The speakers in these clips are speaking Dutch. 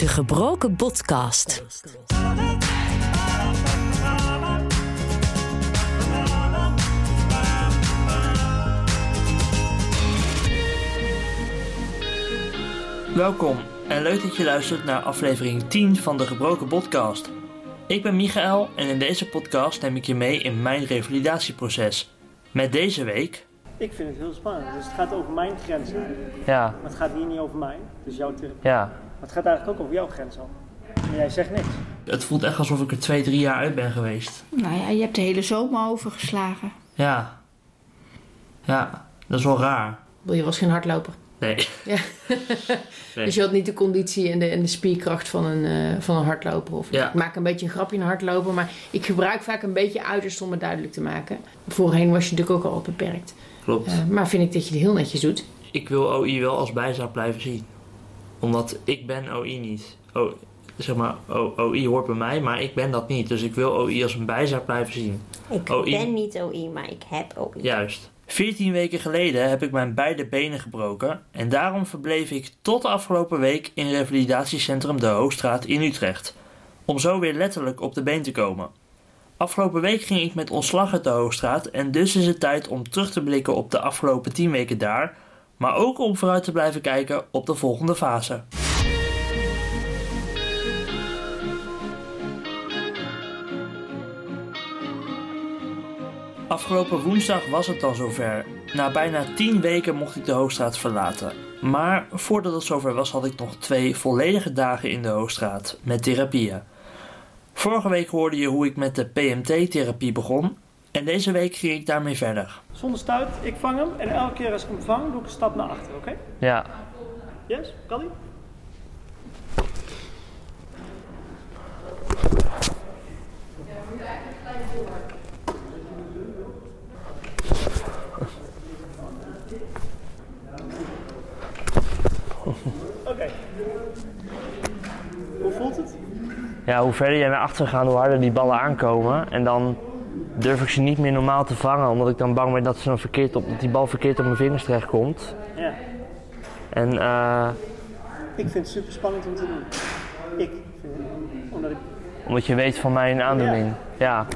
De Gebroken Podcast. Welkom en leuk dat je luistert naar aflevering 10 van de Gebroken Podcast. Ik ben Michael en in deze podcast neem ik je mee in mijn revalidatieproces. Met deze week. Ik vind het heel spannend. Dus het gaat over mijn grenzen. Ja, Maar het gaat hier niet over mij. Dus jouw therapie. ja. Maar het gaat eigenlijk ook over jouw grenzen. En jij zegt niks. Het voelt echt alsof ik er twee, drie jaar uit ben geweest. Nou ja, je hebt de hele zomer overgeslagen. Ja. Ja, dat is wel raar. Je was geen hardloper. Nee. Ja. Nee. Dus je had niet de conditie en de, en de spierkracht van een, eh, van een hardloper. Of, Ja. Ik maak een beetje een grapje een hardloper, maar ik gebruik vaak een beetje uiterst om het duidelijk te maken. Voorheen was je natuurlijk ook al beperkt. Klopt. Eh, maar vind ik dat je het heel netjes doet. Ik wil OI wel als bijzaak blijven zien. Omdat ik ben OI niet. O, zeg maar, O- OI hoort bij mij, maar ik ben dat niet. Dus ik wil OI als een bijzaak blijven zien. Ik OI. ben niet OI, maar ik heb OI. Juist. 14 weken geleden heb ik mijn beide benen gebroken en daarom verbleef ik tot de afgelopen week in revalidatiecentrum De Hoogstraat in Utrecht. Om zo weer letterlijk op de been te komen. Afgelopen week ging ik met ontslag uit de Hoogstraat en dus is het tijd om terug te blikken op de afgelopen 10 weken daar, maar ook om vooruit te blijven kijken op de volgende fase. Afgelopen woensdag was het dan zover. Na bijna 10 weken mocht ik de Hoogstraat verlaten. Maar voordat het zover was, had ik nog twee volledige dagen in de Hoogstraat met therapieën. Vorige week hoorde je hoe ik met de PMT-therapie begon. En deze week ging ik daarmee verder. Zonder stuit, ik vang hem. En elke keer als ik hem vang, doe ik een stap naar achter. Oké? Ja, Yes? Kan die? Oké. Hoe voelt het? ja hoe verder jij naar achteren gaat, hoe harder die ballen aankomen. En dan durf ik ze niet meer normaal te vangen, omdat ik dan bang ben dat, ze dan verkeerd op, dat die bal verkeerd op mijn vingers terechtkomt. Ja. En eh, Ik vind het super spannend om te doen. Ik vind het, omdat ik, omdat je weet van mijn aandoening. Ja,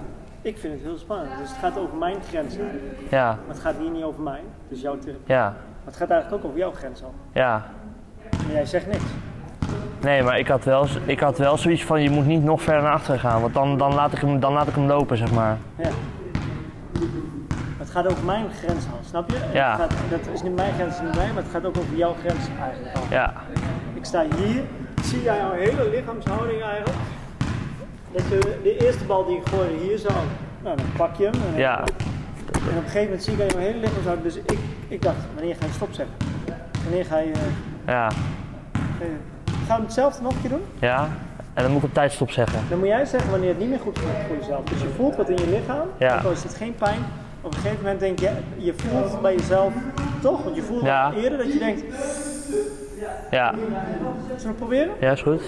ik vind het heel spannend. Dus het gaat over mijn grenzen. ja, Maar het gaat hier niet over mij. Dus jouw therapie. ja, Maar het gaat eigenlijk ook over jouw grenzen. ja. En jij zegt niks. Nee, maar ik had, wel, ik had wel zoiets van, je moet niet nog verder naar achteren gaan, want dan, dan, laat, ik hem, dan laat ik hem lopen, zeg maar. Ja. Het gaat over mijn grens al, snap je? Ja. Het gaat, dat is niet mijn grens, niet mij, maar het gaat ook over jouw grens eigenlijk al. Ja, Ik sta hier, zie jij jouw hele lichaamshouding eigenlijk. Dat je de eerste bal die ik gooide hier zo, nou dan pak je hem. En, ja, en op een gegeven moment zie ik jouw hele lichaamshouding. Dus ik, ik dacht, wanneer ga je stop zeggen? Wanneer ga je... ja, Gaan we hetzelfde nog een keer doen? ja. En dan moet ik op tijd stop zeggen. Dan moet jij zeggen wanneer het niet meer goed gaat voor jezelf. Dus je voelt wat in je lichaam, Ja. ook al is het geen pijn. Op een gegeven moment denk je, je voelt bij jezelf toch, want je voelt Ja. eerder dat je denkt, Ja, zullen we het proberen? ja, is goed.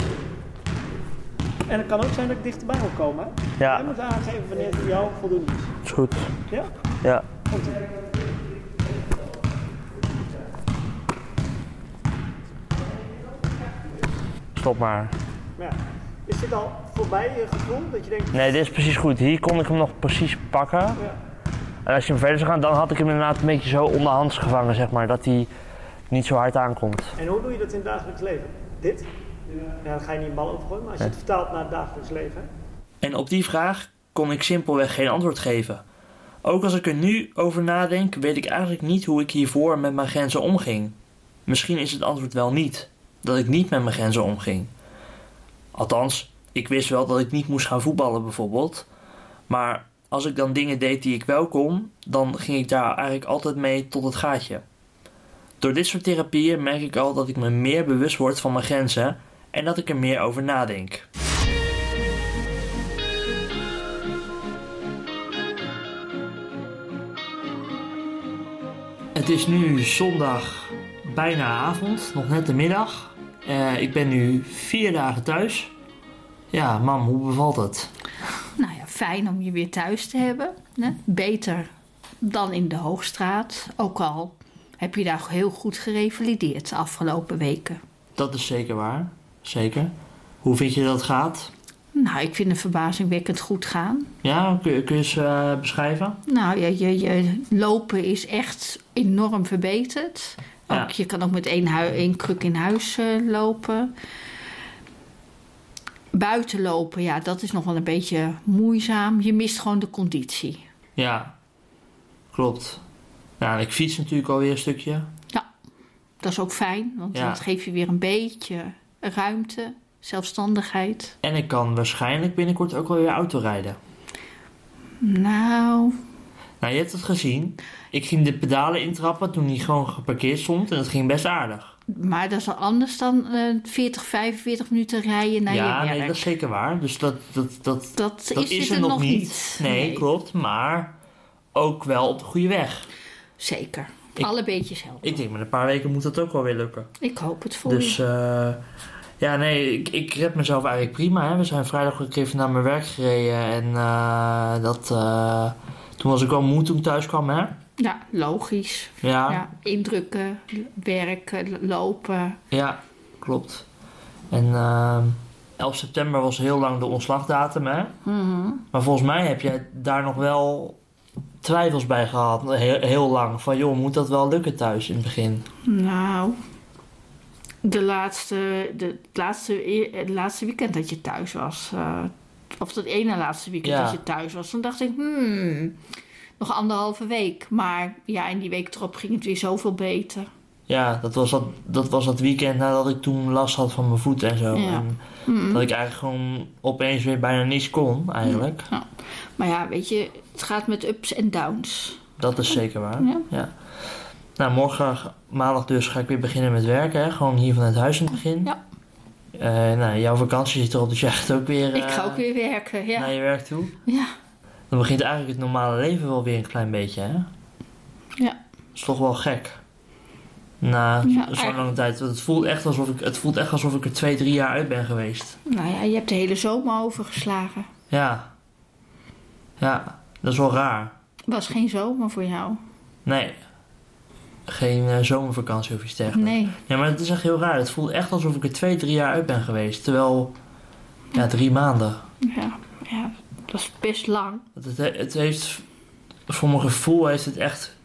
En het kan ook zijn dat ik dichterbij wil komen. hè? Ja. Jij moet aangeven wanneer het voor jou voldoende is. Is goed. Ja? Ja. Komt Stop maar. Ja. Is dit al voorbij je gevoel? Dat je denkt, Nee, dit is precies goed. Hier kon ik hem nog precies pakken. ja. En als je hem verder zou gaan, dan had ik hem inderdaad een beetje zo onderhands gevangen, zeg maar. Dat hij niet zo hard aankomt. En hoe doe je dat in het dagelijks leven? Dit? Ja, dan ga je niet een bal overgooien, maar als je het vertaalt naar het dagelijks leven. En op die vraag kon ik simpelweg geen antwoord geven. Ook als ik er nu over nadenk, weet ik eigenlijk niet hoe ik hiervoor met mijn grenzen omging. Misschien is het antwoord wel niet, dat ik niet met mijn grenzen omging. Althans, ik wist wel dat ik niet moest gaan voetballen bijvoorbeeld. Maar als ik dan dingen deed die ik wel kon, dan ging ik daar eigenlijk altijd mee tot het gaatje. Door dit soort therapieën merk ik al dat ik me meer bewust word van mijn grenzen en dat ik er meer over nadenk. Het is nu zondag bijna avond, nog net de middag. Eh, ik ben nu vier dagen thuis. Ja, mam, hoe bevalt het? Nou ja, fijn om je weer thuis te hebben. Hè? Beter dan in de Hoogstraat. Ook al heb je daar heel goed gerevalideerd de afgelopen weken. Dat is zeker waar. Zeker. Hoe vind je dat gaat? Nou, ik vind het verbazingwekkend goed gaan. Ja, kun je, kun je eens eh, beschrijven? Nou, je, je, je lopen is echt enorm verbeterd. Ja. Je kan ook met één, één kruk in huis eh, lopen. Buiten lopen, ja, dat is nog wel een beetje moeizaam. Je mist gewoon de conditie. Ja, klopt. Nou, ik fiets natuurlijk alweer een stukje. Dat is ook fijn, want Ja. dat geeft je weer een beetje ruimte, zelfstandigheid. En ik kan waarschijnlijk binnenkort ook wel weer auto rijden. Nou, Nou, je hebt het gezien. Ik ging de pedalen intrappen toen hij gewoon geparkeerd stond. En dat ging best aardig. maar dat is wel anders dan eh 40, 45 minuten rijden naar ja, je werk. nee, dat is zeker waar. Dus dat, dat, dat, Dat, dat is, is, er nog niet. Nee, klopt. Maar ook wel op de goede weg. Zeker. Ik- Alle beetjes helpen. Ik denk met een paar weken moet dat ook wel weer lukken. Ik hoop het voor Dus je. eh, ja, nee, ik, ik red mezelf eigenlijk prima. Hè. We zijn vrijdag ook even naar mijn werk gereden. En eh, dat, eh, toen was ik wel moe toen ik thuis kwam. Hè? Ja, logisch. Ja, ja. Ja, indrukken, werken, lopen. klopt. En eh, 11 september was heel lang de ontslagdatum. Hè? Mhm. Maar volgens mij heb jij daar nog wel twijfels bij gehad. Heel, heel lang. Van joh, moet dat wel lukken thuis in het begin? Nou, de laatste, de, het laatste, e- het laatste weekend dat je thuis was. eh, of dat ene laatste weekend Ja. dat je thuis was. Toen dacht ik, hmm, nog anderhalve week. Maar ja, in die week erop ging het weer zoveel beter. Ja, dat was dat, dat was dat weekend nadat ik toen last had van mijn voet en zo. Ja. En Hmm. dat ik eigenlijk gewoon opeens weer bijna niets kon, eigenlijk. Maar ja, weet je, het gaat met ups en downs. Dat is zeker waar. Ja. Ja. Nou, morgen, maandag dus, ga ik weer beginnen met werken. Hè? Gewoon hier vanuit huis in het begin. Ja. Eh, nou, jouw vakantie zit erop, dus jij gaat ook weer ik eh, ga ook weer werken, ja. naar je werk toe. Ja, Dan begint eigenlijk het normale leven wel weer een klein beetje, hè? Ja. Dat is toch wel gek. Na Ja, zo'n lange tijd. Want Het voelt, echt alsof ik, het voelt echt alsof ik er twee, drie jaar uit ben geweest. nou ja, je hebt de hele zomer overgeslagen. Ja. Ja, dat is wel raar. Was geen zomer voor jou. Nee. Geen eh, zomervakantie of iets dergelijks. Nee. Ja, maar het is echt heel raar. Het voelt echt alsof ik er twee, drie jaar uit ben geweest. Terwijl, ja, drie maanden. Ja, ja, dat is best lang. Het, het, heeft, voor mijn gevoel heeft het echt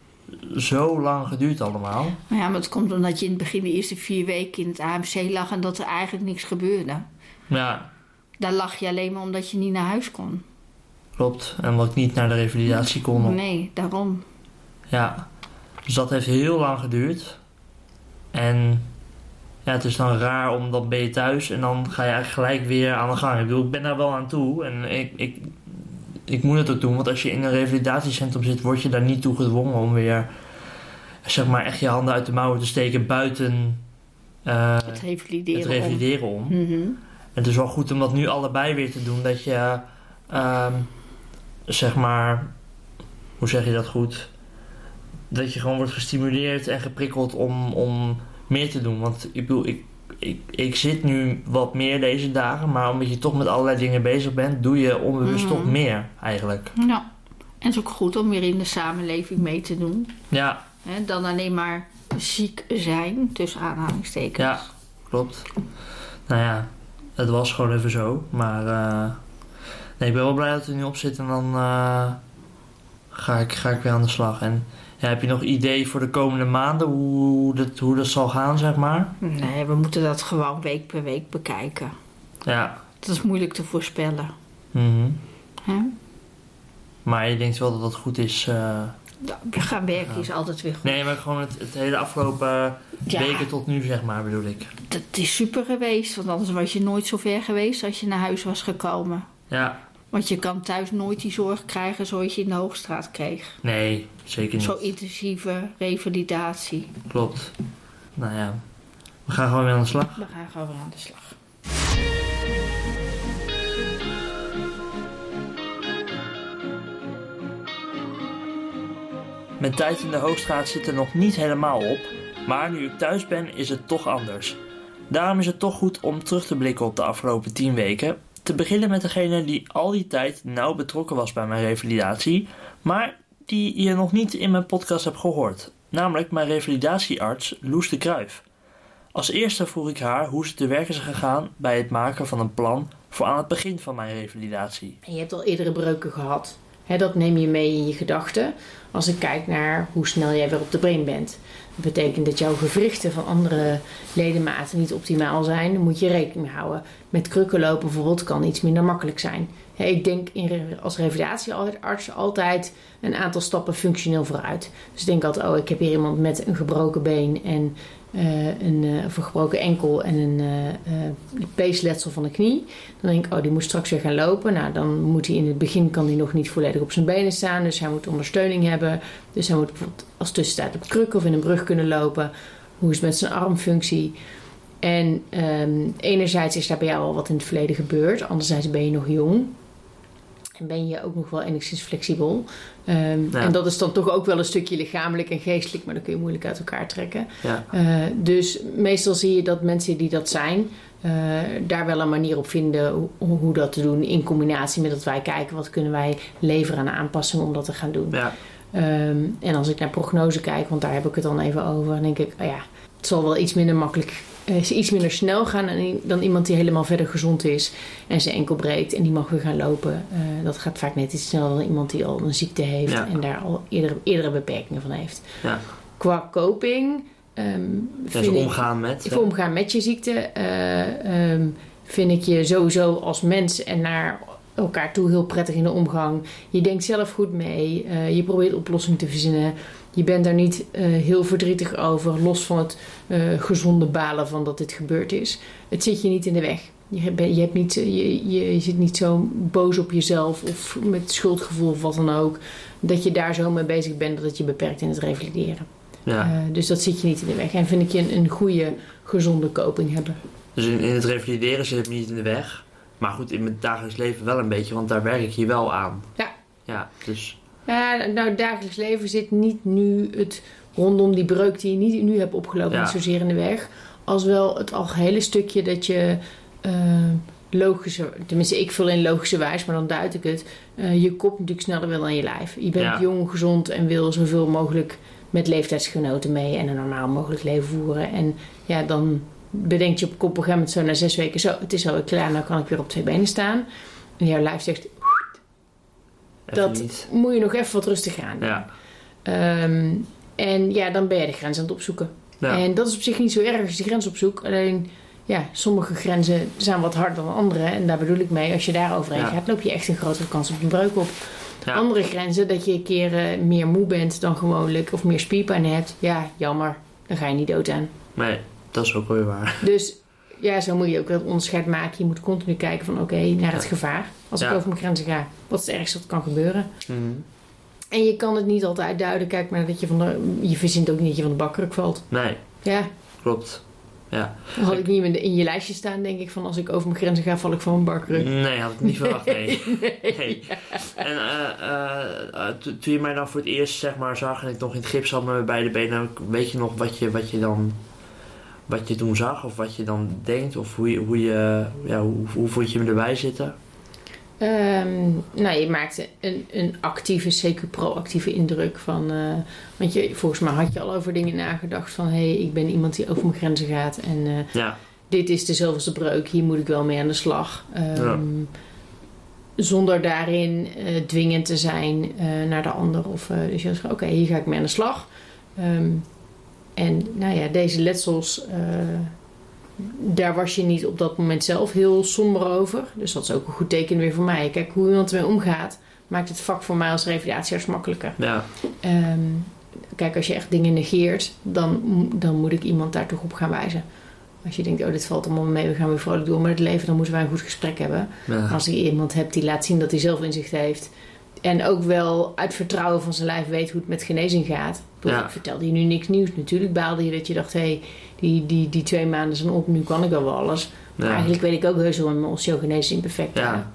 zo lang geduurd allemaal. Ja, maar het komt omdat je in het begin de eerste vier weken in het AMC lag en dat er eigenlijk niks gebeurde. Ja, Daar lag je alleen maar omdat je niet naar huis kon. klopt. En wat ik niet naar de revalidatie kon. Nee, daarom. Ja, dus dat heeft heel lang geduurd. En ja, het is dan raar, omdat dan ben je thuis en dan ga je eigenlijk gelijk weer aan de gang. Ik bedoel, ik ben daar wel aan toe en ik, ik, ik moet het ook doen. Want als je in een revalidatiecentrum zit, word je daar niet toe gedwongen om weer, zeg maar, echt je handen uit de mouwen te steken buiten eh, Het revalideren. het om. revalideren om. Mhm. Het is wel goed om dat nu allebei weer te doen. Dat je, ehm, zeg maar, hoe zeg je dat goed? Dat je gewoon wordt gestimuleerd en geprikkeld om, om meer te doen. Want ik bedoel, ik, ik, ik zit nu wat meer deze dagen, maar omdat je toch met allerlei dingen bezig bent, doe je onbewust Mhm. toch meer eigenlijk. Ja. En het is ook goed om weer in de samenleving mee te doen. Ja, dan alleen maar ziek zijn, tussen aanhalingstekens. Ja. klopt. Nou ja, het was gewoon even zo. Maar eh, nee, ik ben wel blij dat er nu op zit en dan eh, ga, ik, ga ik weer aan de slag. En ja, heb je nog idee voor de komende maanden hoe dat, hoe dat zal gaan, zeg maar? Nee, we moeten dat gewoon week per week bekijken. Ja. Dat is moeilijk te voorspellen. mhm. Hè? Maar je denkt wel dat dat goed is. eh. Ja, we gaan werken is altijd weer goed. Nee, maar gewoon het, het hele afgelopen Ja. weken tot nu, zeg maar, bedoel ik. Dat is super geweest, want anders was je nooit zo ver geweest als je naar huis was gekomen. Ja, Want je kan thuis nooit die zorg krijgen zoals je in de Hoogstraat kreeg. nee, zeker niet. Zo intensieve revalidatie. Klopt. Nou ja, we gaan gewoon weer aan de slag. We gaan gewoon weer aan de slag. Mijn tijd in de Hoogstraat zit er nog niet helemaal op, maar nu ik thuis ben is het toch anders. Daarom is het toch goed om terug te blikken op de afgelopen 10 weken. Te beginnen met degene die al die tijd nauw betrokken was bij mijn revalidatie, maar die je nog niet in mijn podcast hebt gehoord. Namelijk mijn revalidatiearts Loes de Kruif. Als eerste vroeg ik haar hoe ze te werk is gegaan bij het maken van een plan voor aan het begin van mijn revalidatie. En je hebt al eerdere breuken gehad. Dat neem je mee in je gedachten als ik kijk naar hoe snel jij weer op de been bent. Dat betekent dat jouw gewrichten van andere ledematen niet optimaal zijn. Dan moet je rekening houden. Met krukken lopen bijvoorbeeld kan iets minder makkelijk zijn. Ik denk als revalidatiearts altijd een aantal stappen functioneel vooruit. Dus ik denk altijd, oh ik heb hier iemand met een gebroken been en eh, een, gebroken enkel en een eh peesletsel van de knie. Dan denk ik, oh, die moet straks weer gaan lopen. Nou, dan moet hij in het begin kan hij nog niet volledig op zijn benen staan. Dus hij moet ondersteuning hebben. Dus hij moet bijvoorbeeld als tussentijd op kruk of in een brug kunnen lopen. Hoe is het met zijn armfunctie? En ehm, enerzijds is daar bij jou al wat in het verleden gebeurd. Anderzijds ben je nog jong. En ben je ook nog wel enigszins flexibel. Ehm, Ja. En dat is dan toch ook wel een stukje lichamelijk en geestelijk. Maar dat kun je moeilijk uit elkaar trekken. Ja, Eh, dus meestal zie je dat mensen die dat zijn, eh, daar wel een manier op vinden hoe, hoe dat te doen. In combinatie met dat wij kijken wat kunnen wij leveren aan aanpassingen om dat te gaan doen. ja, Ehm, en als ik naar prognose kijk, want daar heb ik het dan even over, dan denk ik, oh ja, het zal wel iets minder makkelijk, eh, iets minder snel gaan dan, iemand die helemaal verder gezond is en zijn enkel breekt en die mag weer gaan lopen. Eh, dat gaat vaak net iets sneller dan iemand die al een ziekte heeft Ja. en daar al eerdere, eerdere beperkingen van heeft. ja. Qua coping. ik- omgaan met. voor omgaan met je ziekte eh, ehm, vind ik je sowieso als mens en naar elkaar toe heel prettig in de omgang. Je denkt zelf goed mee. je probeert oplossingen te verzinnen. Je bent daar niet eh, heel verdrietig over, los van het eh, gezonde balen van dat dit gebeurd is. Het zit je niet in de weg. Je, ben- je, hebt niet, je, je, je zit niet zo boos op jezelf of met schuldgevoel of wat dan ook. Dat je daar zo mee bezig bent dat het je beperkt in het revalideren. Ja. Eh, dus dat zit je niet in de weg. En vind ik je een, een goede, gezonde coping hebben. Dus in, in het revalideren zit het niet in de weg. Maar goed, in mijn dagelijks leven wel een beetje, want daar werk ik hier wel aan. Ja. Ja, dus Ja, nou, het dagelijks leven zit niet nu het rondom die breuk die je niet, nu hebt opgelopen, Ja. niet zozeer in de weg. Als wel het algehele stukje dat je eh, logische, tenminste ik vul in logische wijs, maar dan duid ik het. eh, je kop natuurlijk sneller wil dan je lijf. Je bent Ja. jong, gezond en wil zoveel mogelijk met leeftijdsgenoten mee en een normaal mogelijk leven voeren. En ja, dan bedenk je op kop op een gegeven moment zo na zes weken zo, het is alweer klaar, nou kan ik weer op twee benen staan. En jouw lijf zegt, dat niet. moet je nog even wat rustiger aan. Ja. Ehm, en ja, dan ben je de grens aan het opzoeken. Ja. En dat is op zich niet zo erg als je de grens opzoekt. Alleen, ja, sommige grenzen zijn wat harder dan andere. En daar bedoel ik mee, als je daar overheen Ja. gaat, loop je echt een grotere kans op een breuk op. Ja. Andere grenzen, dat je een keer eh, meer moe bent dan gewoonlijk of meer spierpijn hebt. Ja, jammer, dan ga je niet dood aan. Nee, dat is ook wel weer waar. Dus ja, zo moet je ook wel het onderscheid maken. Je moet continu kijken van oké, naar het gevaar. Als ik over mijn grenzen ga, wat is het ergste wat kan gebeuren? Mhm. En je kan het niet altijd duiden. Kijk maar dat je van de... Je verzint ook niet dat je van de bakkruk valt. Nee, Ja, klopt. Ja. dat had ik niet in, de- in je lijstje staan, denk ik. Van als ik over mijn grenzen ga, val ik van mijn bakkruk. Nee, had ik niet verwacht, nee. nee. En to- toen je mij dan voor het eerst zeg maar zag en ik nog in het gips had met mijn beide benen, weet je nog wat je, wat je dan wat je toen zag of wat je dan denkt of hoe je, hoe je ja, hoe, hoe vond je me erbij zitten? Ehm, nou, je maakte een, een actieve, CQ proactieve indruk van... eh, want je, volgens mij had je al over dingen nagedacht van... hé, hey, ik ben iemand die over mijn grenzen gaat en eh, Ja, dit is de zoveelste breuk. Hier moet ik wel mee aan de slag. Ehm, Ja. Zonder daarin eh, dwingend te zijn naar de ander. Of, dus je zegt, oké, hier ga ik mee aan de slag. Ehm, en nou ja, deze letsels, eh, daar was je niet op dat moment zelf heel somber over. Dus dat is ook een goed teken weer voor mij. Kijk, hoe iemand ermee omgaat, maakt het vak voor mij als revalidatiearts makkelijker. ja, Ehm, kijk, als je echt dingen negeert, dan, dan moet ik iemand daar toch op gaan wijzen. Als je denkt, oh, dit valt allemaal mee, we gaan weer vrolijk door met het leven, dan moeten wij een goed gesprek hebben. ja. Als je iemand hebt die laat zien dat hij zelf inzicht heeft. En ook wel uit vertrouwen van zijn lijf weet hoe het met genezing gaat. Ja. Ik vertelde je nu niks nieuws. Natuurlijk baalde je dat je dacht, hé, hey, die, die, die twee maanden zijn op, nu kan ik al wel alles. Maar Ja. eigenlijk weet ik ook heus wel in mijn osteogenese imperfecta. Ja.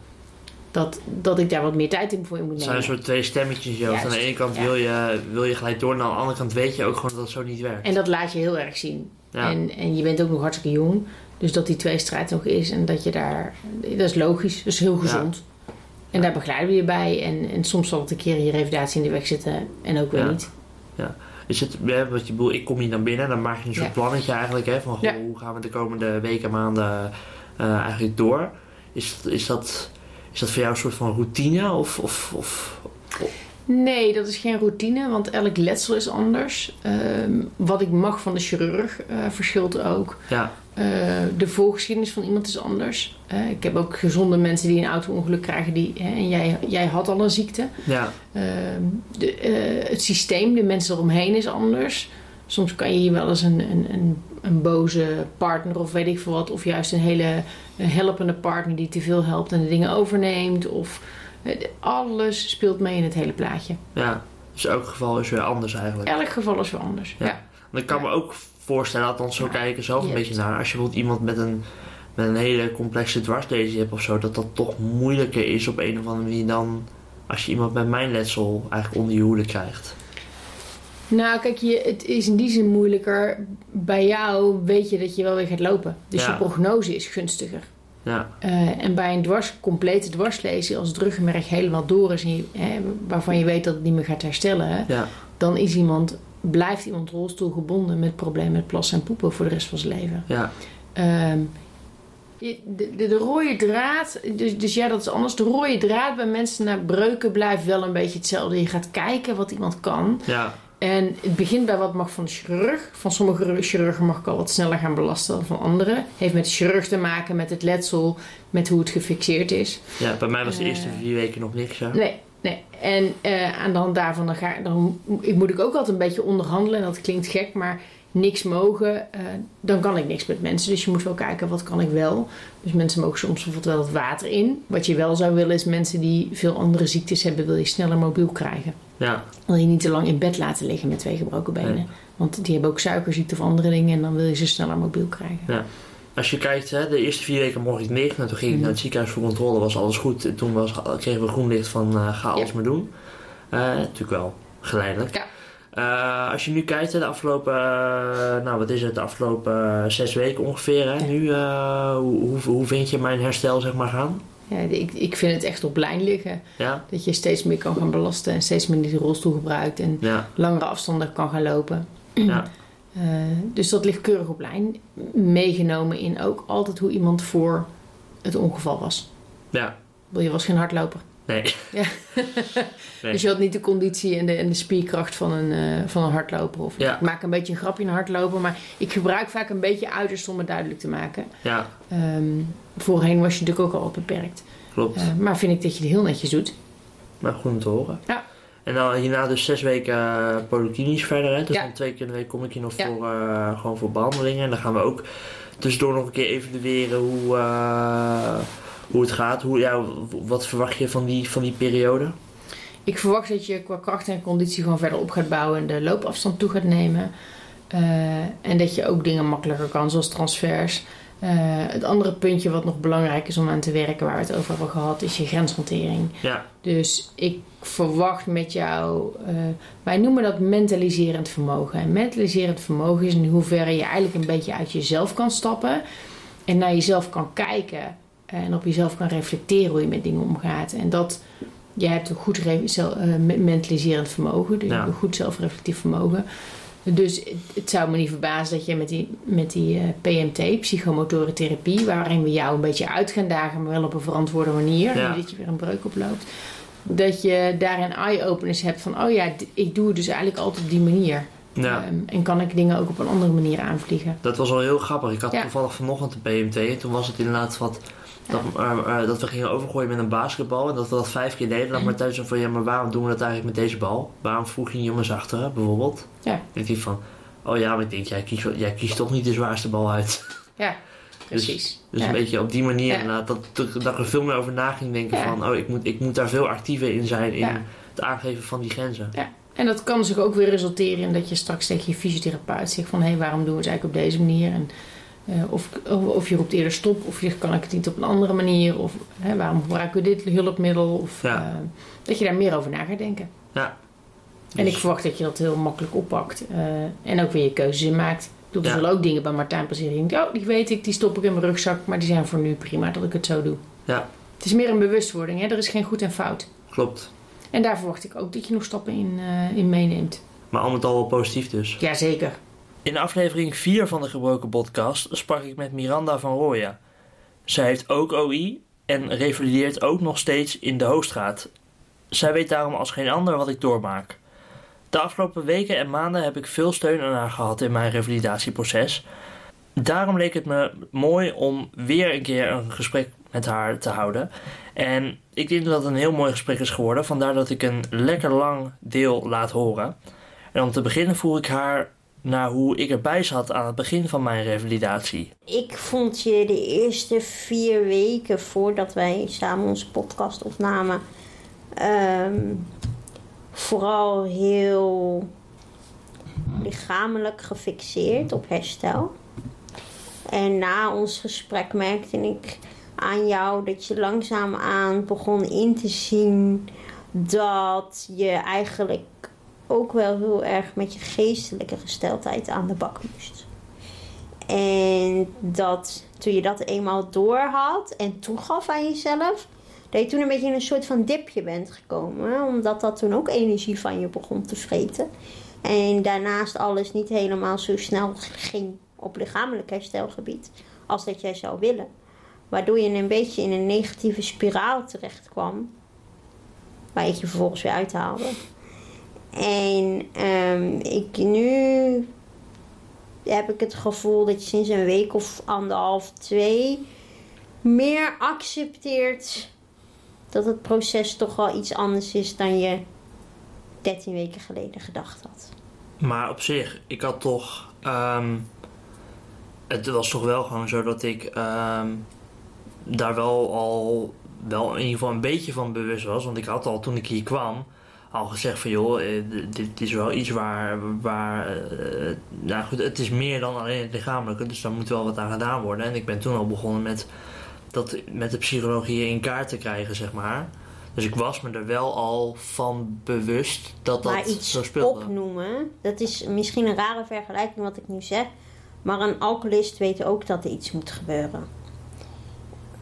Dat, dat ik daar wat meer tijd in voor in moet Het nemen. zijn een soort twee stemmetjes. Aan de ene kant wil, je, wil je gelijk door, en aan de andere kant weet je ook gewoon dat het zo niet werkt. En dat laat je heel erg zien. En, en je bent ook nog hartstikke jong. Dus dat die tweestrijd nog is en dat je daar... Dat is logisch, dat is heel gezond. En daar begeleiden we je bij. En, en soms zal het een keer je revalidatie in de weg zitten en ook weer Ja. Is het, ja, wat je bedoelt, ik kom hier dan binnen, dan maak je een soort Ja. plannetje eigenlijk, hè, van goh, hoe gaan we de komende weken, maanden eh, eigenlijk door. Is, is, dat, is dat voor jou een soort van routine? Of, of, of, Nee, dat is geen routine, want elk letsel is anders. Ehm, wat ik mag van de chirurg eh, verschilt ook. ja, Eh, de voorgeschiedenis van iemand is anders. Eh, ik heb ook gezonde mensen die een auto-ongeluk krijgen. Die, hè, en jij, jij had al een ziekte. ja, Ehm, de, eh, het systeem, de mensen eromheen is anders. Soms kan je hier wel eens een, een, een, een boze partner of weet ik veel wat. Of juist een hele helpende partner die te veel helpt en de dingen overneemt. Of, alles speelt mee in het hele plaatje. ja. Dus elk geval is weer anders eigenlijk. Elk geval is weer anders. Ja. Ja. Ik kan me ook voorstellen, althans zo kijken zelf een je beetje naar. Als je bijvoorbeeld iemand met een, met een hele complexe dwarslesie hebt of zo, dat dat toch moeilijker is op een of andere manier dan als je iemand met mijn letsel eigenlijk onder je hoede krijgt. Nou, kijk, je, het is in die zin moeilijker. Bij jou weet je dat je wel weer gaat lopen. Dus Ja. je prognose is gunstiger. Ja, Eh, en bij een dwars, complete dwarslesie, als het ruggenmerg helemaal door is, en je, hè, waarvan je weet dat het niet meer gaat herstellen, ja, dan is iemand, blijft iemand rolstoelgebonden met problemen met plassen en poepen voor de rest van zijn leven. ja, Ehm, de, de rode draad, dus, dus ja, dat is anders. De rode draad bij mensen naar breuken blijft wel een beetje hetzelfde. Je gaat kijken wat iemand kan. ja, En het begint bij wat mag van de chirurg. Van sommige chirurgen mag ik al wat sneller gaan belasten dan van anderen. Heeft met de chirurg te maken, met het letsel, met hoe het gefixeerd is. ja. Bij mij was de Eh. eerste vier weken nog niks. Hè? Nee, nee. En aan de hand daarvan dan ga, dan ik moet ik ook altijd een beetje onderhandelen. En dat klinkt gek, maar niks mogen, eh, dan kan ik niks met mensen. Dus je moet wel kijken, wat kan ik wel? Dus mensen mogen soms bijvoorbeeld wel het water in. Wat je wel zou willen is mensen die veel andere ziektes hebben, wil je sneller mobiel krijgen. Ja, Wil je niet te lang in bed laten liggen met twee gebroken benen. Nee. Want die hebben ook suikerziekte of andere dingen en dan wil je ze sneller mobiel krijgen. Als je kijkt, hè, de eerste vier weken mocht ik niks. En toen ging ik Mhm. naar het ziekenhuis voor controle, was alles goed. En toen was, kregen we groen licht van eh, ga alles Ja. maar doen. Eh, natuurlijk wel geleidelijk. Ja. Eh, als je nu kijkt, hè, de afgelopen, nou wat is het, de afgelopen zes weken ongeveer. Hè, Ja. Nu, hoe, hoe, hoe vind je mijn herstel zeg maar gaan? Ja, ik, ik vind het echt op lijn liggen. Ja, Dat je steeds meer kan gaan belasten en steeds minder die rolstoel gebruikt. En ja, langere afstanden kan gaan lopen. ja, Eh, dus dat ligt keurig op lijn. Meegenomen in ook altijd hoe iemand voor het ongeval was. ja. Wil je was geen hardloper. Nee. Ja. Nee. Dus je had niet de conditie en de, en de spierkracht van een, eh, van een hardloper. Of, Ja. Ik maak een beetje een grapje een hardloper, maar ik gebruik vaak een beetje uiterst om het duidelijk te maken. Ja, Ehm, voorheen was je natuurlijk ook al beperkt. klopt. Eh, maar vind ik dat je het heel netjes doet. Maar goed om te horen. Ja. En dan hierna dus zes weken uh, polyklinisch verder. Hè? Dus Ja. dan twee keer in de week kom ik hier nog Ja. voor, eh, gewoon voor behandelingen. En dan gaan we ook tussendoor nog een keer evalueren hoe, eh, hoe het gaat. Hoe, ja, wat verwacht je van die, van die periode? Ik verwacht dat je qua kracht en conditie gewoon verder op gaat bouwen en de loopafstand toe gaat nemen. En dat je ook dingen makkelijker kan, zoals transfers. Eh, het andere puntje wat nog belangrijk is om aan te werken, waar we het over hebben gehad, is je grenshantering. Ja, Dus ik verwacht met jou, eh, wij noemen dat mentaliserend vermogen. En mentaliserend vermogen is in hoeverre je eigenlijk een beetje uit jezelf kan stappen en naar jezelf kan kijken en op jezelf kan reflecteren hoe je met dingen omgaat. En dat, jij hebt een goed eh, me- mentaliserend vermogen, dus Ja. een goed zelfreflectief vermogen. Dus het, zou me niet verbazen dat je met die, met die eh, PMT, psychomotoren therapie, waarin we jou een beetje uit gaan dagen, maar wel op een verantwoorde manier, Ja. dat je weer een breuk oploopt, dat je daarin eye-openers hebt van, oh ja, ik doe het dus eigenlijk altijd op die manier. ja. Ehm, en kan ik dingen ook op een andere manier aanvliegen. dat was wel heel grappig. Ik had Ja. toevallig vanochtend de PMT. En toen was het inderdaad wat... Dat, eh, eh, dat we gingen overgooien met een basketbal. En dat we dat vijf keer deden. Dat Martijn zei van... Ja, maar waarom doen we dat eigenlijk met deze bal? Waarom vroeg je jongens achteren, bijvoorbeeld? Ja. Ik dacht van... Oh ja, maar ik denk, jij kiest, jij kiest toch niet de zwaarste bal uit. Ja, precies. Dus Ja. een beetje op die manier Ja. inderdaad, dat, dat dat ik er veel meer over na ging denken Ja. van... Oh, ik moet, ik moet daar veel actiever in zijn in Ja. het aangeven van die grenzen. En dat kan zich ook weer resulteren in dat je straks tegen je fysiotherapeut zegt van... hé, waarom doen we het eigenlijk op deze manier? En, eh, of, of, je roept eerder stop, of je kan ik het niet op een andere manier? Of hè, waarom gebruiken we dit hulpmiddel? Of Ja. eh, dat je daar meer over na gaat denken. Ja. En Dus- ik verwacht dat je dat heel makkelijk oppakt. eh, en ook weer je keuzes in maakt. Ik bedoel, er Ja. zullen ook dingen bij Martijn passeren. Oh, die weet ik, die stop ik in mijn rugzak. Maar die zijn voor nu prima dat ik het zo doe. Ja. Het is meer een bewustwording. Hè? Er is geen goed en fout. Klopt. En daar verwacht ik ook dat je nog stappen in, in meeneemt. Maar al met al wel positief dus. Jazeker. In aflevering 4 van de Gebroken Podcast sprak ik met Miranda van Rooyen. Zij heeft ook OI en revalideert ook nog steeds in de Hoogstraat. Zij weet daarom als geen ander wat ik doormaak. De afgelopen weken en maanden heb ik veel steun aan haar gehad in mijn revalidatieproces. Daarom leek het me mooi om weer een keer een gesprek met haar te houden. En ik denk dat het een heel mooi gesprek is geworden, vandaar dat ik een lekker lang deel laat horen. En om te beginnen vroeg ik haar naar hoe ik erbij zat aan het begin van mijn revalidatie. Ik vond je de eerste vier weken voordat wij samen onze podcast opnamen... ehm, vooral heel lichamelijk gefixeerd op herstel. En na ons gesprek merkte ik aan jou dat je langzaamaan begon in te zien dat je eigenlijk ook wel heel erg met je geestelijke gesteldheid aan de bak moest. En dat toen je dat eenmaal doorhad en toegaf aan jezelf, dat je toen een beetje in een soort van dipje bent gekomen. Omdat dat toen ook energie van je begon te vreten. En daarnaast alles niet helemaal zo snel ging op lichamelijk herstelgebied als dat jij zou willen. Waardoor je een beetje in een negatieve spiraal terecht kwam. Waar je je vervolgens weer uithaalde. En ehm, ik nu heb ik het gevoel dat je sinds een week of anderhalf, twee meer accepteert dat het proces toch wel iets anders is dan je 13 weken geleden gedacht had. Maar op zich, ik had toch. ehm, het was toch wel gewoon zo dat ik ehm, daar wel al. wel in ieder geval een beetje van bewust was. Want ik had al toen ik hier kwam. Al gezegd van joh, eh, dit is wel iets waar. waar eh, nou goed, het is meer dan alleen het lichamelijke. Dus daar moet wel wat aan gedaan worden. En ik ben toen al begonnen met. dat met de psychologie in kaart te krijgen, zeg maar. Dus ik was me er wel al van bewust dat dat maar iets zo speelde. opnoemen, dat is misschien een rare vergelijking wat ik nu zeg. Maar een alcoholist weet ook dat er iets moet gebeuren.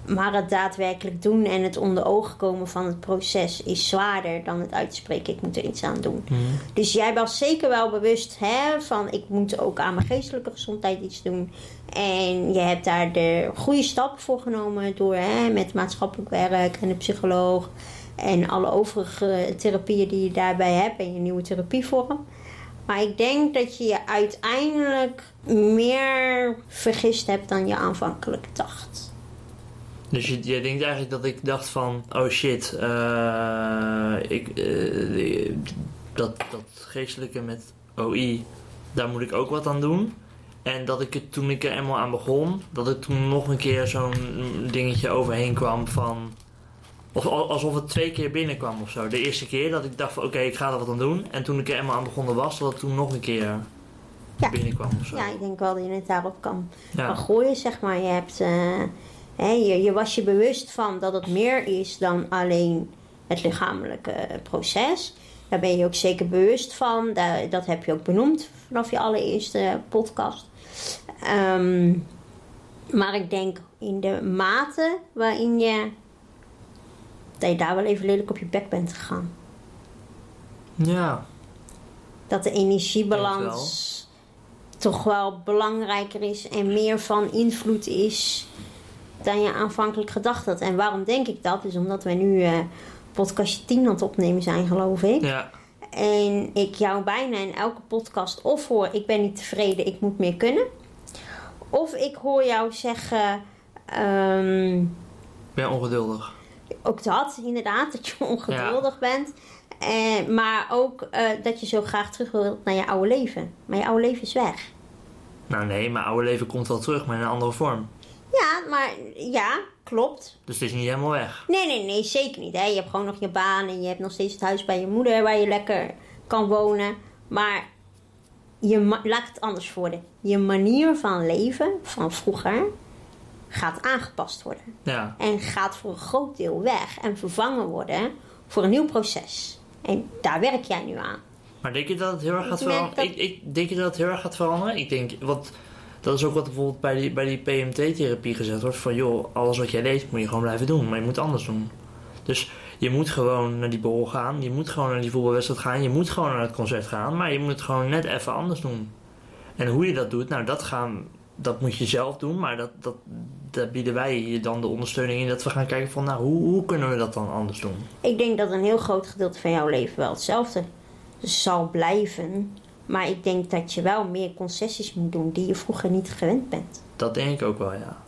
Maar het daadwerkelijk doen en het onder ogen komen van het proces is zwaarder dan het uitspreken. Ik moet er iets aan doen. Mhm. Dus jij was zeker wel bewust hè, van ik moet ook aan mijn geestelijke gezondheid iets doen. En je hebt daar de goede stappen voor genomen door hè, met maatschappelijk werk en de psycholoog. En alle overige therapieën die je daarbij hebt en je nieuwe therapievorm. Maar ik denk dat je je uiteindelijk meer vergist hebt dan je aanvankelijk dacht. Dus je, denkt eigenlijk dat ik dacht van, oh shit, eh, ik, eh, dat, dat geestelijke met OI, daar moet ik ook wat aan doen. En dat ik het toen ik er eenmaal aan begon, dat ik toen nog een keer zo'n dingetje overheen kwam van, of al- alsof het twee keer binnenkwam of zo. De eerste keer dat ik dacht van, oké, ik ga er wat aan doen. En toen ik er eenmaal aan begonnen was, dat het toen nog een keer Ja. binnenkwam of zo. Ja, ik denk wel dat je het daarop kan, Ja. kan gooien, zeg maar. Je, hebt, eh, je, je was je bewust van dat het meer is dan alleen het lichamelijke proces. Daar ben je ook zeker bewust van. Dat heb je ook benoemd vanaf je allereerste podcast. Ehm, maar ik denk in de mate waarin je... dat je daar wel even lelijk op je bek bent gegaan. ja. dat de energiebalans toch wel belangrijker is en meer van invloed is dan je aanvankelijk gedacht had. En waarom denk ik dat? Is omdat we nu eh podcastje 10 aan het opnemen zijn, geloof ik. Ja. En ik jou bijna in elke podcast of hoor, ik ben niet tevreden, ik moet meer kunnen. Of ik hoor jou zeggen, ehm, Ik ben ongeduldig. ook dat inderdaad, dat je ongeduldig bent. Eh, maar ook eh, dat je zo graag terug wilt naar je oude leven. Maar je oude leven is weg. Nou nee, mijn oude leven komt wel terug, maar in een andere vorm. Ja, maar ja, klopt. Dus het is niet helemaal weg. Nee, nee, nee, zeker niet. Hè. Je hebt gewoon nog je baan en je hebt nog steeds het huis bij je moeder waar je lekker kan wonen. Maar je laat het anders worden. Je manier van leven van vroeger gaat aangepast worden. Ja. En gaat voor een groot deel weg en vervangen worden voor een nieuw proces. En daar werk jij nu aan. Maar denk je dat het heel erg gaat veranderen? dat- Ik, ik denk je dat het heel erg gaat veranderen? Ik denk, wat, dat is ook wat bijvoorbeeld bij die, bij die PMT-therapie gezegd wordt. Van joh, alles wat jij deed moet je gewoon blijven doen, maar je moet anders doen. Dus je moet gewoon naar die borrel gaan. Je moet gewoon naar die voetbalwedstrijd gaan. Je moet gewoon naar het concert gaan. Maar je moet het gewoon net even anders doen. En hoe je dat doet, nou dat gaan... Dat moet je zelf doen, maar dat, dat, daar bieden wij je dan de ondersteuning in dat we gaan kijken van, nou, hoe, hoe kunnen we dat dan anders doen? Ik denk dat een heel groot gedeelte van jouw leven wel hetzelfde zal blijven. Maar ik denk dat je wel meer concessies moet doen die je vroeger niet gewend bent. Dat denk ik ook wel, ja.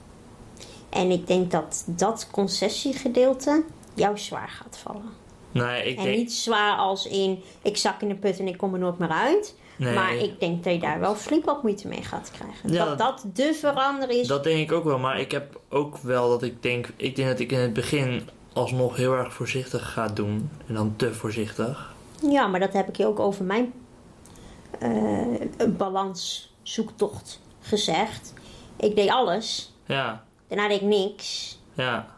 En ik denk dat dat concessiegedeelte jou zwaar gaat vallen. Nee, ik En denk... niet zwaar als in ik zak in de put en ik kom er nooit meer uit. Nee, Maar ik denk dat je daar wel flink wat moeite mee gaat krijgen. Ja, dat dat de verandering is. Dat denk ik ook wel, maar ik heb ook wel dat ik denk... Ik denk dat ik in het begin alsnog heel erg voorzichtig ga doen. En dan te voorzichtig. Ja, maar dat heb ik je ook over mijn eh, balanszoektocht gezegd. Ik deed alles. Ja, Daarna deed ik niks. ja.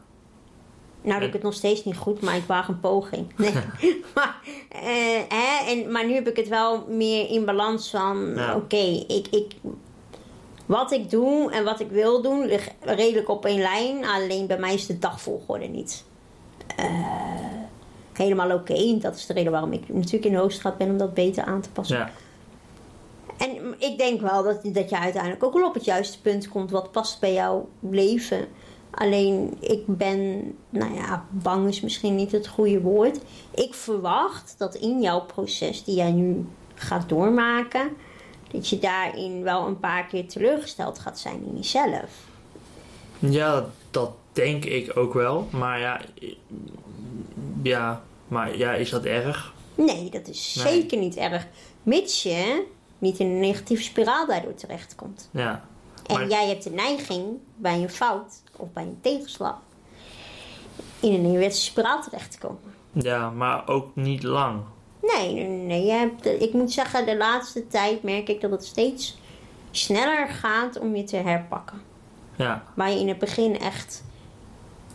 Nou doe ik het nog steeds niet goed, maar ik waag een poging. Nee. maar, eh, hè, en, maar nu heb ik het wel meer in balans van... Ja. Oké, ik, ik, wat ik doe en wat ik wil doen ligt redelijk op één lijn. Alleen bij mij is de dagvolgorde niet eh, helemaal oké. Dat is de reden waarom ik natuurlijk in de Hoogstraat ben om dat beter aan te passen. ja. Ik denk wel dat, dat je uiteindelijk ook wel op het juiste punt komt wat past bij jouw leven. Alleen ik ben, nou ja, bang is misschien niet het goede woord. Ik verwacht dat in jouw proces die jij nu gaat doormaken, dat je daarin wel een paar keer teleurgesteld gaat zijn in jezelf. Ja, dat, denk ik ook wel. Maar ja, ja, maar ja, is dat erg? Nee, dat is Nee. zeker niet erg. Mits je niet in een negatieve spiraal daardoor terechtkomt. Ja, En jij hebt de neiging bij een fout of bij een tegenslag in een neerwaartse spiraal terecht te komen. ja maar ook niet lang. Nee, nee, nee. Je hebt, ik moet zeggen, de laatste tijd merk ik dat het steeds sneller gaat om je te herpakken. Ja, Waar je in het begin echt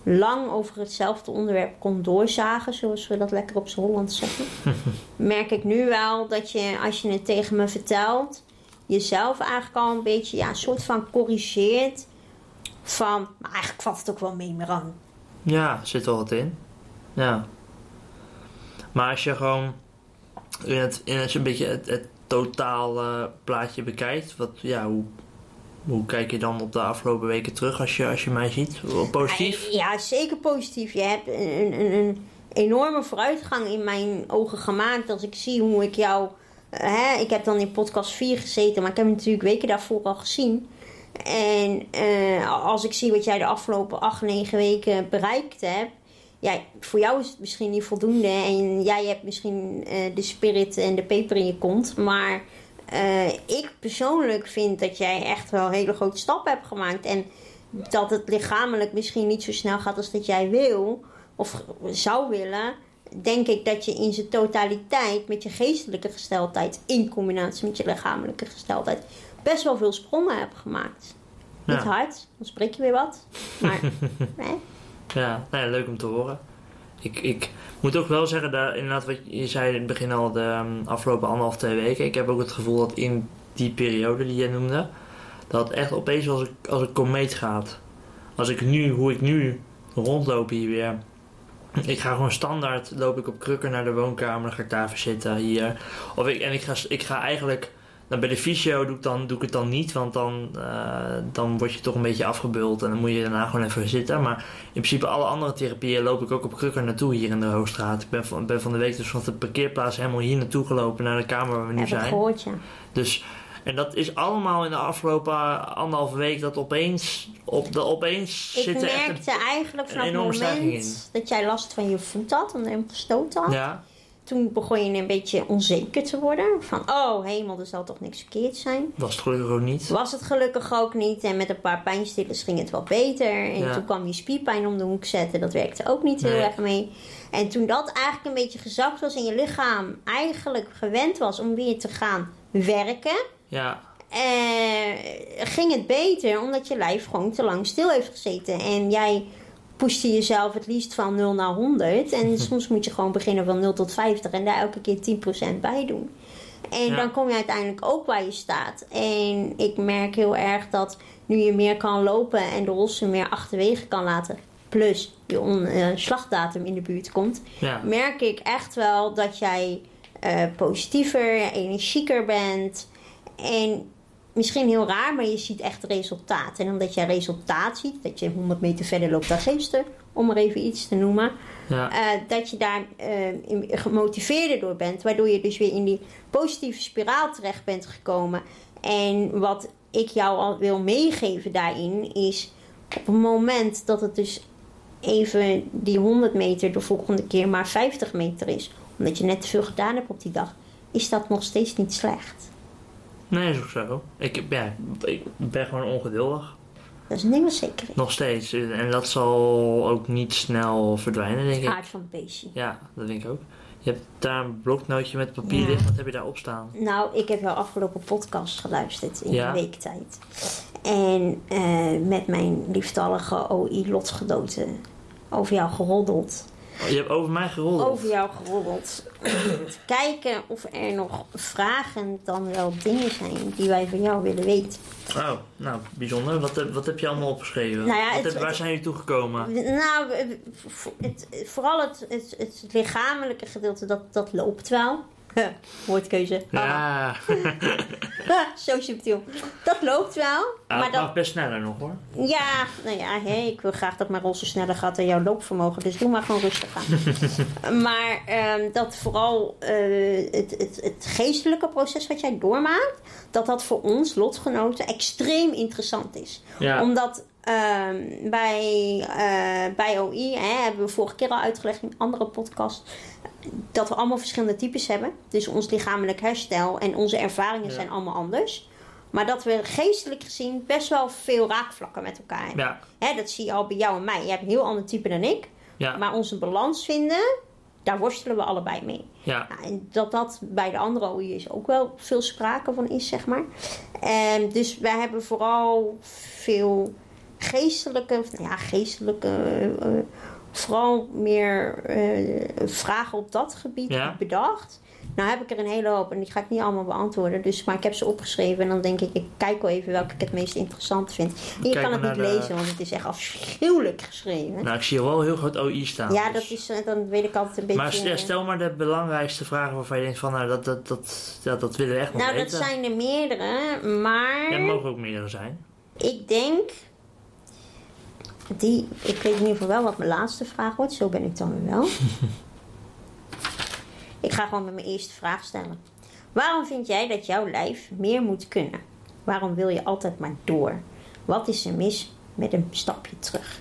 lang over hetzelfde onderwerp kon doorzagen, zoals we dat lekker op z'n Holland zeggen. merk ik nu wel dat je, als je het tegen me vertelt, jezelf eigenlijk al een beetje, ja, een soort van corrigeert. Van, maar eigenlijk valt het ook wel mee, Miran. ja, zit wel wat in. Ja. Maar als je gewoon in het, in het, een beetje het, het totale plaatje bekijkt, wat, ja, hoe, hoe kijk je dan op de afgelopen weken terug als je, als je mij ziet? Positief? Ja, zeker positief. Je hebt een, een, een enorme vooruitgang in mijn ogen gemaakt. Als ik zie hoe ik jou. eh, Hè, ik heb dan in podcast 4 gezeten, maar ik heb hem natuurlijk weken daarvoor al gezien. En eh, als ik zie wat jij de afgelopen 8, 9 weken bereikt hebt. Ja, voor jou is het misschien niet voldoende. En jij hebt misschien eh, de spirit en de peper in je kont. Maar eh, ik persoonlijk vind dat jij echt wel hele grote stappen hebt gemaakt. En dat het lichamelijk misschien niet zo snel gaat als dat jij wil of zou willen, denk ik dat je in zijn totaliteit met je geestelijke gesteldheid in combinatie met je lichamelijke gesteldheid best wel veel sprongen hebt gemaakt. Niet hard, dan spreek je weer wat. Maar nee. Ja, nou ja, leuk om te horen. Ik, ik moet ook wel zeggen, daar, inderdaad, wat je zei in het begin al, de ehm, afgelopen anderhalf, twee weken. Ik heb ook het gevoel dat in die periode die jij noemde, dat echt opeens als een, als een komeet gaat. Als ik nu, hoe ik nu rondloop hier weer. Ik ga gewoon standaard, loop ik op krukken naar de woonkamer, dan ga ik daar zitten hier. Of ik, en ik ga, ik ga eigenlijk, nou, bij de fysio doe ik, dan, doe ik het dan niet, want dan, eh, dan word je toch een beetje afgebuld en dan moet je daarna gewoon even zitten. Maar in principe alle andere therapieën loop ik ook op krukken naartoe hier in de Hoogstraat. Ik ben van, ben van de week dus van de parkeerplaats helemaal hier naartoe gelopen naar de kamer waar we nu ik zijn. gehoord, ja. Dus, en dat is allemaal in de afgelopen anderhalve week dat opeens, op de, opeens Ik zit er echt merkte eigenlijk vanaf het moment dat jij last van je voet had, omdat je hem gestoten had. Ja, Toen begon je een beetje onzeker te worden. Van, oh hemel, er zal toch niks verkeerd zijn. was het gelukkig ook niet. Was het gelukkig ook niet. En met een paar pijnstillers ging het wel beter. En Ja. toen kwam je spierpijn om de hoek zetten. Dat werkte ook niet heel erg mee. En toen dat eigenlijk een beetje gezakt was en je lichaam eigenlijk gewend was om weer te gaan werken, Ja, eh, ging het beter omdat je lijf gewoon te lang stil heeft gezeten. En jij pushte jezelf het liefst van 0 naar 100. En soms moet je gewoon beginnen van 0 tot 50 en daar elke keer 10% bij doen. En Ja. dan kom je uiteindelijk ook waar je staat. En ik merk heel erg dat nu je meer kan lopen en de rossen meer achterwege kan laten plus je eh, slagdatum in de buurt komt, Ja. merk ik echt wel dat jij eh, positiever, energieker bent. En misschien heel raar, maar je ziet echt resultaat. En omdat jij resultaat ziet, dat je 100 meter verder loopt dan gisteren, om maar even iets te noemen. Ja. eh, dat je daar in- gemotiveerder door bent. Waardoor je dus weer in die positieve spiraal terecht bent gekomen. En wat ik jou al wil meegeven daarin is... op het moment dat het dus even die 100 meter de volgende keer maar 50 meter is... omdat je net te veel gedaan hebt op die dag... is dat nog steeds niet slecht. Nee, is ook zo. Ik, ja, ik ben gewoon ongeduldig. Dat is ding wat zeker. Nog steeds. En dat zal ook niet snel verdwijnen, denk ik. Aard van beestje. Ja, dat denk ik ook. Je hebt daar een bloknootje met papier Ja. liggen. Wat heb je daar op staan? Nou, ik heb jouw afgelopen podcast geluisterd in Ja. een week tijd. En eh, met mijn lieftallige OI-lotgenoten over jou geroddeld. Je hebt over mij gerold. Over jou geroddeld. Om te kijken of er nog vragen dan wel dingen zijn die wij van jou willen weten. Oh, nou, bijzonder. Wat, heb- wat heb je allemaal opgeschreven? Nou ja, Wat het- heb- waar het- zijn jullie toegekomen? Nou, het, vooral het, het, het lichamelijke gedeelte, dat, dat loopt wel. Woordkeuze. Ja, Zo subtiel. Dat loopt wel. Ah, maar dat, mag best sneller nog hoor. Ja, nou ja, ik wil graag dat mijn rol zo sneller gaat dan jouw loopvermogen. Dus doe maar gewoon rustig aan. maar ehm, dat vooral eh, het, het, het geestelijke proces wat jij doormaakt, dat dat voor ons lotgenoten extreem interessant is. Ja, Omdat ehm, bij, eh, bij OI, hè, hebben we vorige keer al uitgelegd in een andere podcast, dat we allemaal verschillende types hebben. Dus ons lichamelijk herstel en onze ervaringen Ja. zijn allemaal anders. Maar dat we geestelijk gezien best wel veel raakvlakken met elkaar hebben. ja, Hè, dat zie je al bij jou en mij. Je hebt een heel ander type dan ik. ja, Maar onze balans vinden, daar worstelen we allebei mee. ja. Ja, en dat dat bij de andere OI's ook wel veel sprake van is, zeg maar. En dus wij hebben vooral veel geestelijke, nou ja, geestelijke, eh, vooral meer eh, vragen op dat gebied Ja. bedacht. Nou heb ik er een hele hoop en die ga ik niet allemaal beantwoorden. Dus, maar ik heb ze opgeschreven en dan denk ik, ik kijk wel even welke ik het meest interessant vind. En je Kijk kan het niet de- lezen, want het is echt afschuwelijk geschreven. Nou, ik zie wel heel groot OI staan. ja, dus. dat is, eh, dan weet ik altijd een beetje... Maar eh, stel maar de belangrijkste vragen waarvan je denkt van, nou, dat, dat, dat, ja, dat willen we echt nog Nou, dat weten. zijn er meerdere, maar Ja, er mogen ook meerdere zijn. ik denk. Die, ik weet in ieder geval wel wat mijn laatste vraag wordt, zo ben ik dan weer wel. ik ga gewoon met mijn eerste vraag stellen. Waarom vind jij dat jouw lijf meer moet kunnen? Waarom wil je altijd maar door? Wat is er mis met een stapje terug?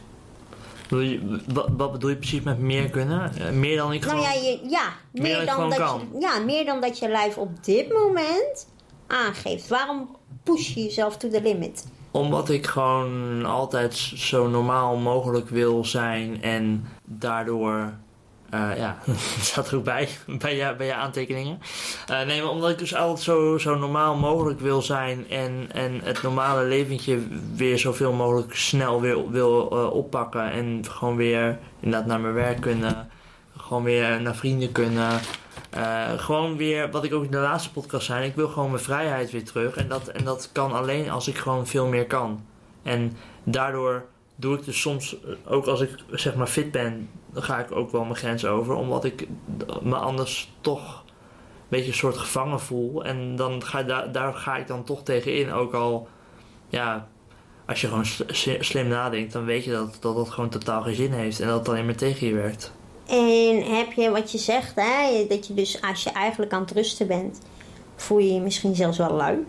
Je- Wat, wat bedoel je precies met meer kunnen? Eh, meer dan ik Nou gewoon... ja, je, ja, Meer meer, dan dat kan. je, ja, meer dan dat je lijf op dit moment aangeeft. Waarom push je jezelf to the limit? Omdat ik gewoon altijd zo normaal mogelijk wil zijn en daardoor. eh, ja, staat er ook bij, bij je, bij je aantekeningen. Eh, nee, maar omdat ik dus altijd zo, zo normaal mogelijk wil zijn en, en het normale leventje weer zoveel mogelijk snel wil, wil eh, oppakken. En gewoon weer inderdaad naar mijn werk kunnen, gewoon weer naar vrienden kunnen. Eh, gewoon weer, wat ik ook in de laatste podcast zei, ik wil gewoon mijn vrijheid weer terug. En dat, en dat kan alleen als ik gewoon veel meer kan. En daardoor doe ik dus soms, eh, ook als ik zeg maar fit ben, dan ga ik ook wel mijn grens over. Omdat ik me anders toch een beetje een soort gevangen voel. En dan ga, daar, daar ga ik dan toch tegenin. Ook al, ja, als je gewoon sl- sli- slim nadenkt, dan weet je dat, dat dat gewoon totaal geen zin heeft. En dat het alleen maar tegen je werkt. En heb je wat je zegt, hè, dat je dus als je eigenlijk aan het rusten bent, voel je je misschien zelfs wel lui.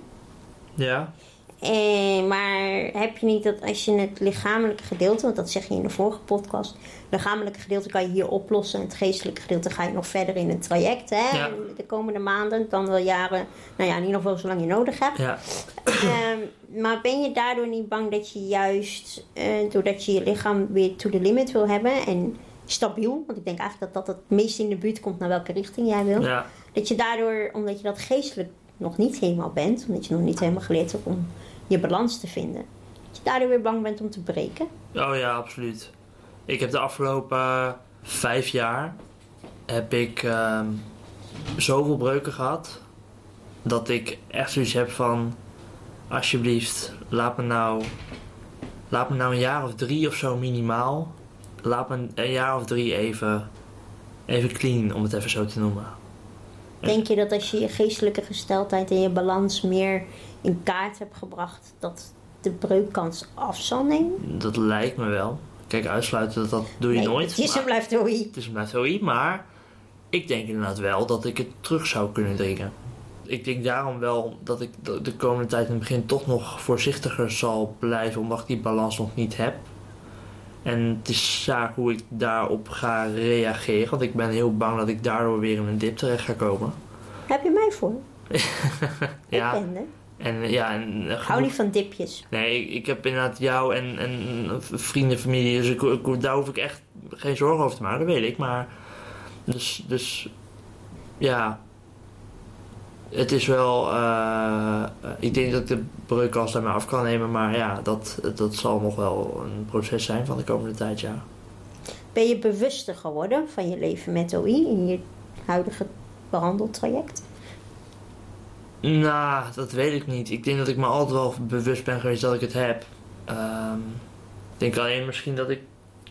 Ja. En, maar heb je niet dat als je het lichamelijke gedeelte, want dat zeg je in de vorige podcast, het lichamelijke gedeelte kan je hier oplossen en het geestelijke gedeelte ga je nog verder in het traject, hè, Ja. de komende maanden, dan wel jaren, nou ja, in ieder geval zolang je nodig hebt. Ja. Ehm, maar ben je daardoor niet bang dat je juist, eh, doordat je je lichaam weer to the limit wil hebben en stabiel, want ik denk eigenlijk dat dat het meest in de buurt komt naar welke richting jij wil, Ja. dat je daardoor, omdat je dat geestelijk nog niet helemaal bent, omdat je nog niet helemaal geleerd hebt om je balans te vinden, dat je daardoor weer bang bent om te breken. Oh ja, absoluut. Ik heb de afgelopen eh, vijf jaar heb ik ehm, zoveel breuken gehad dat ik echt zoiets heb van alsjeblieft laat me nou laat me nou een jaar of drie of zo minimaal laat me een jaar of drie even, even clean, om het even zo te noemen. Denk je dat als je je geestelijke gesteldheid en je balans meer in kaart hebt gebracht, dat de breukkans af zal nemen? Dat lijkt me wel. Kijk, uitsluiten, dat, dat doe je nee, nooit. Het is en maar- blijft OI. Het is een theorie, maar ik denk inderdaad wel dat ik het terug zou kunnen dringen. Ik denk daarom wel dat ik de de komende tijd in het begin toch nog voorzichtiger zal blijven, omdat ik die balans nog niet heb. En het is zaak hoe ik daarop ga reageren, want ik ben heel bang dat ik daardoor weer in een dip terecht ga komen. Heb je mij voor? Ja, Ik ben er. en ja, en, eh, Hou niet van dipjes. Nee, ik, ik heb inderdaad jou en, en vrienden, familie, dus ik, ik- daar hoef ik echt geen zorgen over te maken, dat weet ik. Maar, dus, dus ja, het is wel, eh, ik denk dat ik de breukkast daarmee af kan nemen, maar ja, dat, dat zal nog wel een proces zijn van de komende tijd, ja. Ben je bewuster geworden van je leven met OI in je huidige behandeltraject? Nou, dat weet ik niet. Ik denk dat ik me altijd wel bewust ben geweest dat ik het heb. Ehm, ik denk alleen misschien dat ik,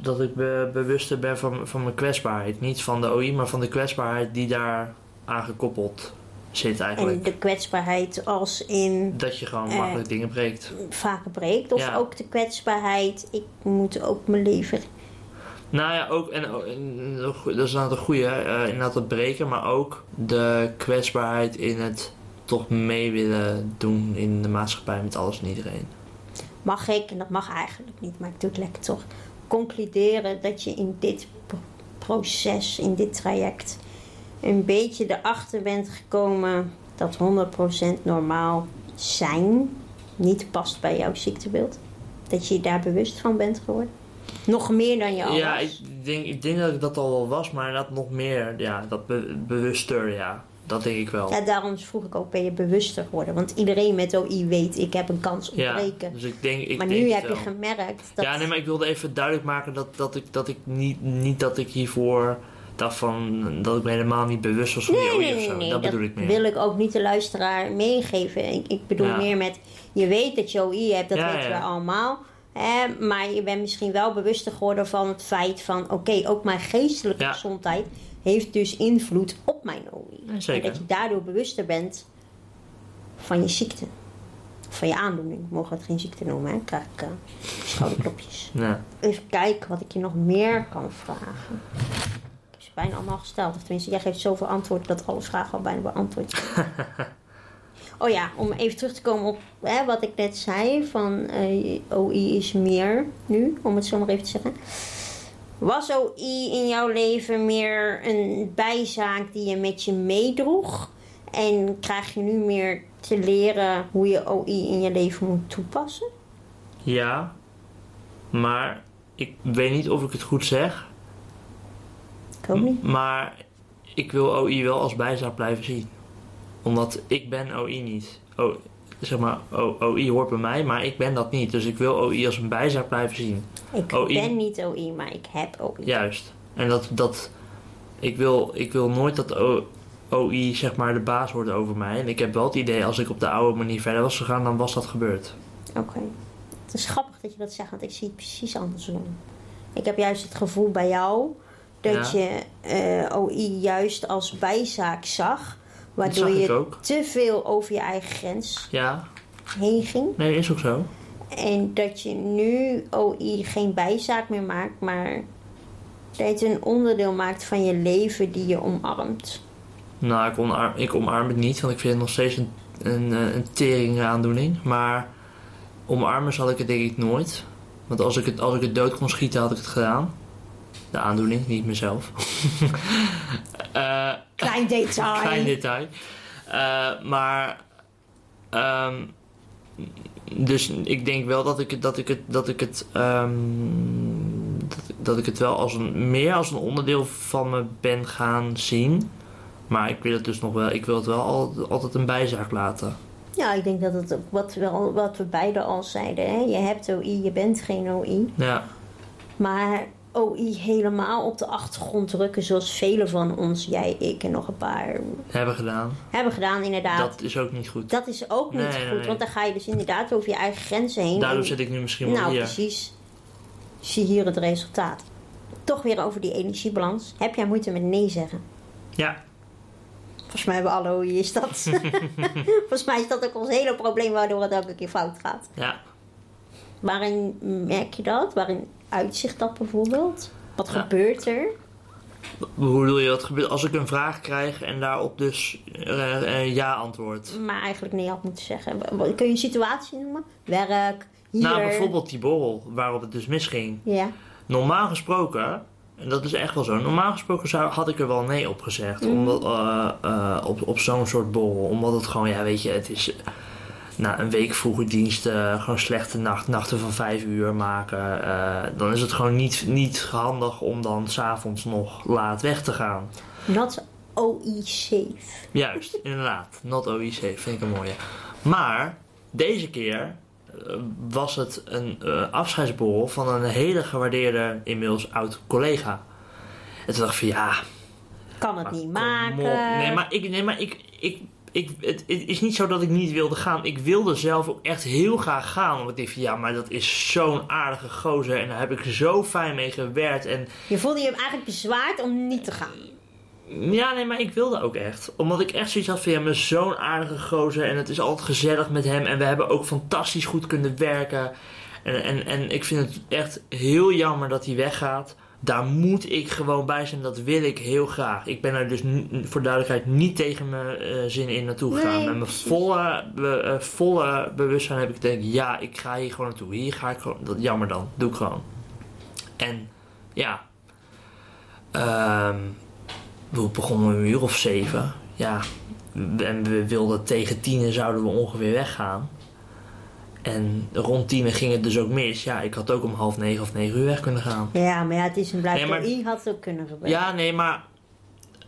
dat ik be- bewuster ben van, van mijn kwetsbaarheid. Niet van de OI, maar van de kwetsbaarheid die daar aan gekoppeld zit eigenlijk. En de kwetsbaarheid als in Dat je gewoon Eh. makkelijk dingen breekt. vaker breekt? Of Ja. ook de kwetsbaarheid, ik moet ook mijn leven... Nou ja, ook, en, en dat is inderdaad een goede, eh inderdaad het breken, maar ook de kwetsbaarheid in het toch mee willen doen in de maatschappij met alles en iedereen. Mag ik, en dat mag eigenlijk niet, maar ik doe het lekker toch, concluderen dat je in dit pro- proces, in dit traject, een beetje erachter bent gekomen dat 100% normaal zijn niet past bij jouw ziektebeeld? Dat je je daar bewust van bent geworden? Nog meer dan je al Ja, ik denk, ik denk dat ik dat al wel was, maar inderdaad nog meer, ja, dat be- bewuster, ja. Dat denk ik wel. Ja, daarom vroeg ik ook, ben je bewuster geworden? Want iedereen met OI weet, ik heb een kans op Ja, breken. dus ik denk, ik maar denk nu heb je gemerkt dat... Ja, nee, maar ik wilde even duidelijk maken dat, dat ik, dat ik niet, niet dat ik hiervoor dacht van, dat ik me helemaal niet bewust was van die Nee, nee, of zo. nee, dat bedoel ik meer. wil ik ook niet de luisteraar meegeven. Ik, ik bedoel Ja. meer met, je weet dat je OI hebt, dat Ja, weten we allemaal. Hè, maar je bent misschien wel bewuster geworden van het feit van... oké, ook mijn geestelijke gezondheid heeft dus invloed op mijn OI. Zeker. En dat je daardoor bewuster bent van je ziekte. Van je aandoening. Mogen we het geen ziekte noemen, hè? Krijg ik eh, schouderklopjes. Ja. Even kijken wat ik je nog meer kan vragen. Bijna allemaal gesteld. Of tenminste, jij geeft zoveel antwoorden dat alle vragen al bijna beantwoord zijn. oh ja, om even terug te komen op hè, wat ik net zei. Van eh, OI is meer nu, om het zo maar even te zeggen. Was OI in jouw leven meer een bijzaak die je met je meedroeg? En krijg je nu meer te leren hoe je OI in je leven moet toepassen? ja, maar ik weet niet of ik het goed zeg. Maar ik wil OI wel als bijzaak blijven zien. Omdat ik ben OI niet. O, zeg maar, O- OI hoort bij mij, maar ik ben dat niet. Dus ik wil OI als een bijzaak blijven zien. Ik OI. ben niet OI, maar ik heb OI. Juist. En dat, dat ik, wil, ik wil nooit dat O- OI zeg maar de baas wordt over mij. En ik heb wel het idee, als ik op de oude manier verder was gegaan, dan was dat gebeurd. Oké. Het is grappig dat je dat zegt, want ik zie het precies andersom. Ik heb juist het gevoel bij jou dat Ja. je eh, OI juist als bijzaak zag. Waardoor zag je te veel over je eigen grens Ja, heen ging. nee, is ook zo. En dat je nu OI geen bijzaak meer maakt, maar dat het een onderdeel maakt van je leven die je omarmt. Nou, ik omarm, ik omarm het niet, want ik vind het nog steeds een, een, eh, een tering aandoening. Maar omarmen zal ik het denk ik nooit. Want als ik het, als ik het dood kon schieten, had ik het gedaan. De aandoening, niet mezelf. Eh, Klein detail. klein detail. Eh, maar, ehm, dus ik denk wel dat ik, het- dat ik het, dat ik het, ehm, dat, dat ik het wel als een, meer als een onderdeel van me ben gaan zien. Maar ik wil het dus nog wel, ik wil het wel al- altijd een bijzaak laten. Ja, ik denk dat het ook wat, wel, wat we beiden al zeiden. Hè? Je hebt OI, je bent geen OI. Ja, Maar OI helemaal op de achtergrond drukken, zoals velen van ons, jij, ik en nog een paar, hebben gedaan. hebben gedaan, inderdaad. Dat, Dat is ook niet goed. is ook niet Nee, goed, nee. want dan ga je dus inderdaad over je eigen grenzen heen. Daardoor En- zit ik nu misschien wel Nou, hier. precies. Zie hier het resultaat. Toch weer over die energiebalans. Heb jij moeite met nee zeggen? Ja, Volgens mij hebben we alle hoe is dat. Volgens mij is dat ook ons hele probleem waardoor het elke keer fout gaat. ja. Waarin merk je dat? Waarin uitzicht dat bijvoorbeeld? Wat Ja. gebeurt er? Hoe bedoel je wat gebeurt als ik een vraag krijg en daarop dus eh, eh, ja antwoord? Maar eigenlijk nee had moeten zeggen. Kun je een situatie noemen? Werk, hier. Nou, bijvoorbeeld die borrel waarop het dus misging. Ja. Normaal gesproken, en dat is echt wel zo, normaal gesproken zou, had ik er wel nee op gezegd. Mhm. Omdat, eh, op, op zo'n soort borrel. Omdat het gewoon, ja, weet je, het is. Na een week vroege dienst, eh, gewoon slechte nacht, nachten van vijf uur maken. eh, dan is het gewoon niet, niet handig om dan s'avonds nog laat weg te gaan. Not OE safe. Juist, inderdaad. Not OIC, vind ik een mooie. Maar deze keer eh, was het een eh, afscheidsborrel van een hele gewaardeerde, inmiddels oud collega. En toen dacht ik van ja, Kan het maar niet maken. op. Nee, maar, ik, nee, maar ik, ik, ik, het, het is niet zo dat ik niet wilde gaan. Ik wilde zelf ook echt heel graag gaan. Want ik dacht van ja, maar dat is zo'n aardige gozer. En daar heb ik zo fijn mee gewerkt. En Je voelde je eigenlijk bezwaard om niet te gaan. Ja, nee, maar ik wilde ook echt. Omdat ik echt zoiets had van, ja, maar zo'n aardige gozer. En het is altijd gezellig met hem. En we hebben ook fantastisch goed kunnen werken. En, en, en ik vind het echt heel jammer dat hij weggaat. Daar moet ik gewoon bij zijn. Dat wil ik heel graag. Ik ben er dus voor duidelijkheid niet tegen mijn eh, zin in naartoe gegaan. Nee, Met mijn volle, be- eh, volle bewustzijn heb ik denk ja, ik ga hier gewoon naartoe. Hier ga ik gewoon. Dat, jammer dan. Doe ik gewoon. En ja. Ehm we begonnen om een uur of zeven. Ja, en we wilden tegen tien zouden we ongeveer weggaan. En rond tien ging het dus ook mis. Ja, ik had ook om half negen of negen uur weg kunnen gaan. Ja, maar ja, het is een blijft Nee, maar- had het ook kunnen gebeuren. Ja, nee, maar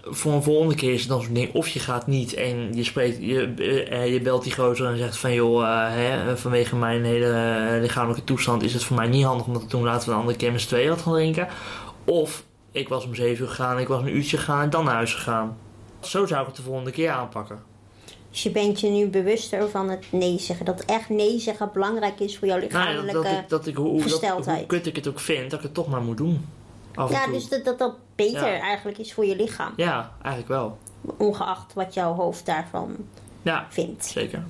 voor een volgende keer is het dan zo'n ding. Of je gaat niet en je, spreekt, je, eh, je belt die gozer en zegt van... joh, eh, hè, vanwege mijn hele eh, lichamelijke toestand is het voor mij niet handig... om dat te doen. Laten we een andere keer met z'n tweeën wat gaan drinken. Of ik was om zeven uur gegaan, ik was een uurtje gegaan en dan naar huis gegaan. Zo zou ik het de volgende keer aanpakken. Dus je bent je nu bewuster van het nee zeggen. Dat echt nee zeggen belangrijk is voor jouw Nou ja, lichamelijke... dat, dat, ik, dat ik, hoe, dat, gesteldheid. hoe kut ik het ook vind, dat ik het toch maar moet doen. Af en ja, dus dat dat, dat beter Ja. eigenlijk is voor je lichaam. Ja, eigenlijk wel. Ongeacht wat jouw hoofd daarvan Ja, vindt. zeker.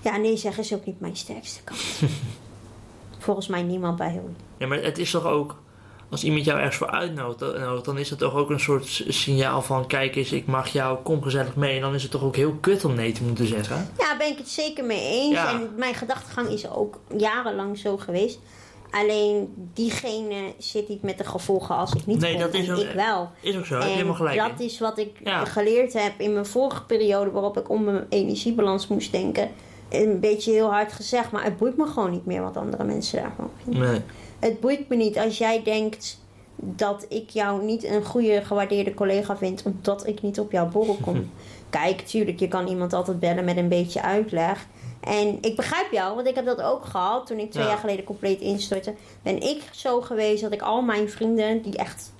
Ja, nee zeggen is ook niet mijn sterkste kant. Volgens mij niemand bij heel. Ja, maar het is toch ook... Als iemand jou ergens voor uitnodigt, dan is het toch ook een soort signaal van... Kijk eens, ik mag jou, kom gezellig mee. En dan is het toch ook heel kut om nee te moeten zeggen. Ja, ben ik het zeker mee eens. Ja. En mijn gedachtegang is ook jarenlang zo geweest. Alleen diegene zit niet met de gevolgen als ik niet Nee, dat is ook- ik wel. Is ook zo, en helemaal gelijk dat in. is wat ik Ja. geleerd heb in mijn vorige periode waarop ik om mijn energiebalans moest denken. Een beetje heel hard gezegd, maar het boeit me gewoon niet meer wat andere mensen daarvan vinden. Nee. Het boeit me niet als jij denkt dat ik jou niet een goede gewaardeerde collega vind omdat ik niet op jouw borrel kom. Kijk, tuurlijk, je kan iemand altijd bellen met een beetje uitleg. En ik begrijp jou, want ik heb dat ook gehad toen ik twee Ja. jaar geleden compleet instortte. Ben ik zo geweest dat ik al mijn vrienden, die echt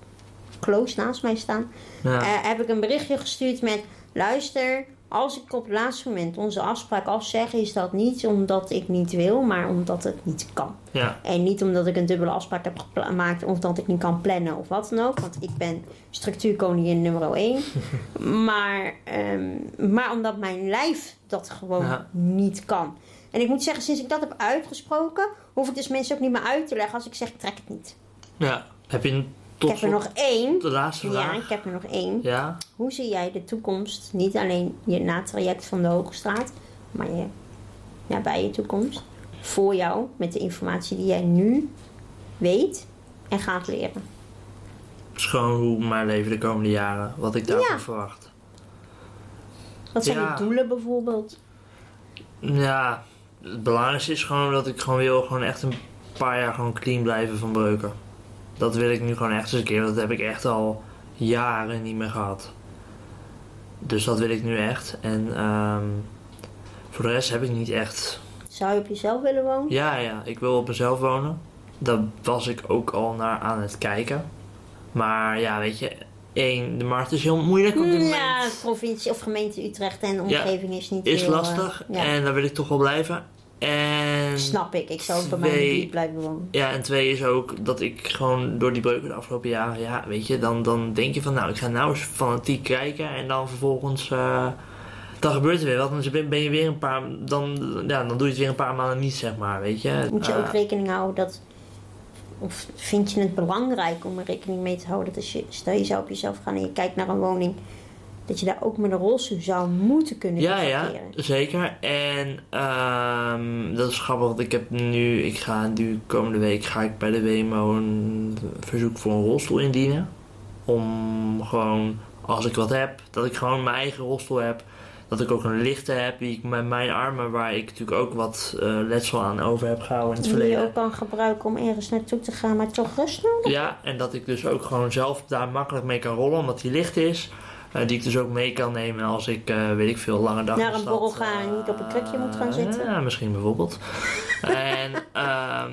close naast mij staan, Ja. eh, heb ik een berichtje gestuurd met: luister, als ik op het laatste moment onze afspraak afzeg, is dat niet omdat ik niet wil, maar omdat het niet kan. ja. En niet omdat ik een dubbele afspraak heb gemaakt of dat ik niet kan plannen of wat dan ook. Want ik ben structuurkoningin nummer 1. maar, ehm, maar omdat mijn lijf dat gewoon Ja. niet kan. En ik moet zeggen, sinds ik dat heb uitgesproken, hoef ik dus mensen ook niet meer uit te leggen als ik zeg ik trek het niet. ja. Heb je een Ik heb er nog één. de laatste Ja, vraag? ik heb er nog één. Ja. Hoe zie jij de toekomst, niet alleen je na-traject van de Hoogstraat, maar je nabije je toekomst, voor jou met de informatie die jij nu weet en gaat leren? Is gewoon hoe mijn leven de komende jaren, wat ik daarvan Ja. verwacht. Wat zijn Ja. de doelen bijvoorbeeld? Ja, het belangrijkste is gewoon dat ik gewoon wil gewoon echt een paar jaar gewoon clean blijven van breuken. Dat wil ik nu gewoon echt eens een keer. Dat heb ik echt al jaren niet meer gehad. Dus dat wil ik nu echt. En ehm, voor de rest heb ik niet echt... Zou je op jezelf willen wonen? Ja, ja, ik wil op mezelf wonen. Daar was ik ook al naar aan het kijken. Maar ja, weet je... één, de markt is heel moeilijk op dit moment. Ja, provincie of gemeente Utrecht en de omgeving is niet is heel, eh, lastig ja. en daar wil ik toch wel blijven. En Snap ik. Ik zou ook bij mij buurt blijven wonen. Ja, en twee is ook dat ik gewoon door die breuken de afgelopen jaren, ja, weet je, dan, dan denk je van, nou, ik ga nou eens fanatiek kijken en dan vervolgens, eh, dan gebeurt er weer wat. Dan ben je weer een paar, dan, ja, dan doe je het weer een paar maanden niet, zeg maar, weet je. Moet je ook rekening houden dat. Of vind je het belangrijk om er rekening mee te houden dat als je, stel je zou op jezelf gaan en je kijkt naar een woning, dat je daar ook met een rolstoel zou moeten kunnen Ja, ja, zeker. En ehm, dat is grappig, want ik heb nu, ik ga nu komende week ga ik bij de WMO een verzoek voor een rolstoel indienen. Om gewoon, als ik wat heb, dat ik gewoon mijn eigen rolstoel heb. Dat ik ook een lichte heb die ik met mijn armen, waar ik natuurlijk ook wat eh, letsel aan over heb gehouden in het Die je verleden. ook kan gebruiken om ergens naartoe te gaan, maar toch rust nodig. Ja, en dat ik dus ook gewoon zelf daar makkelijk mee kan rollen, omdat die licht is. Eh, die ik dus ook mee kan nemen als ik, eh, weet ik veel, lange dag Naar een borrel gaan en niet op een krukje moet gaan eh, zitten. Ja, misschien bijvoorbeeld. en, ehm,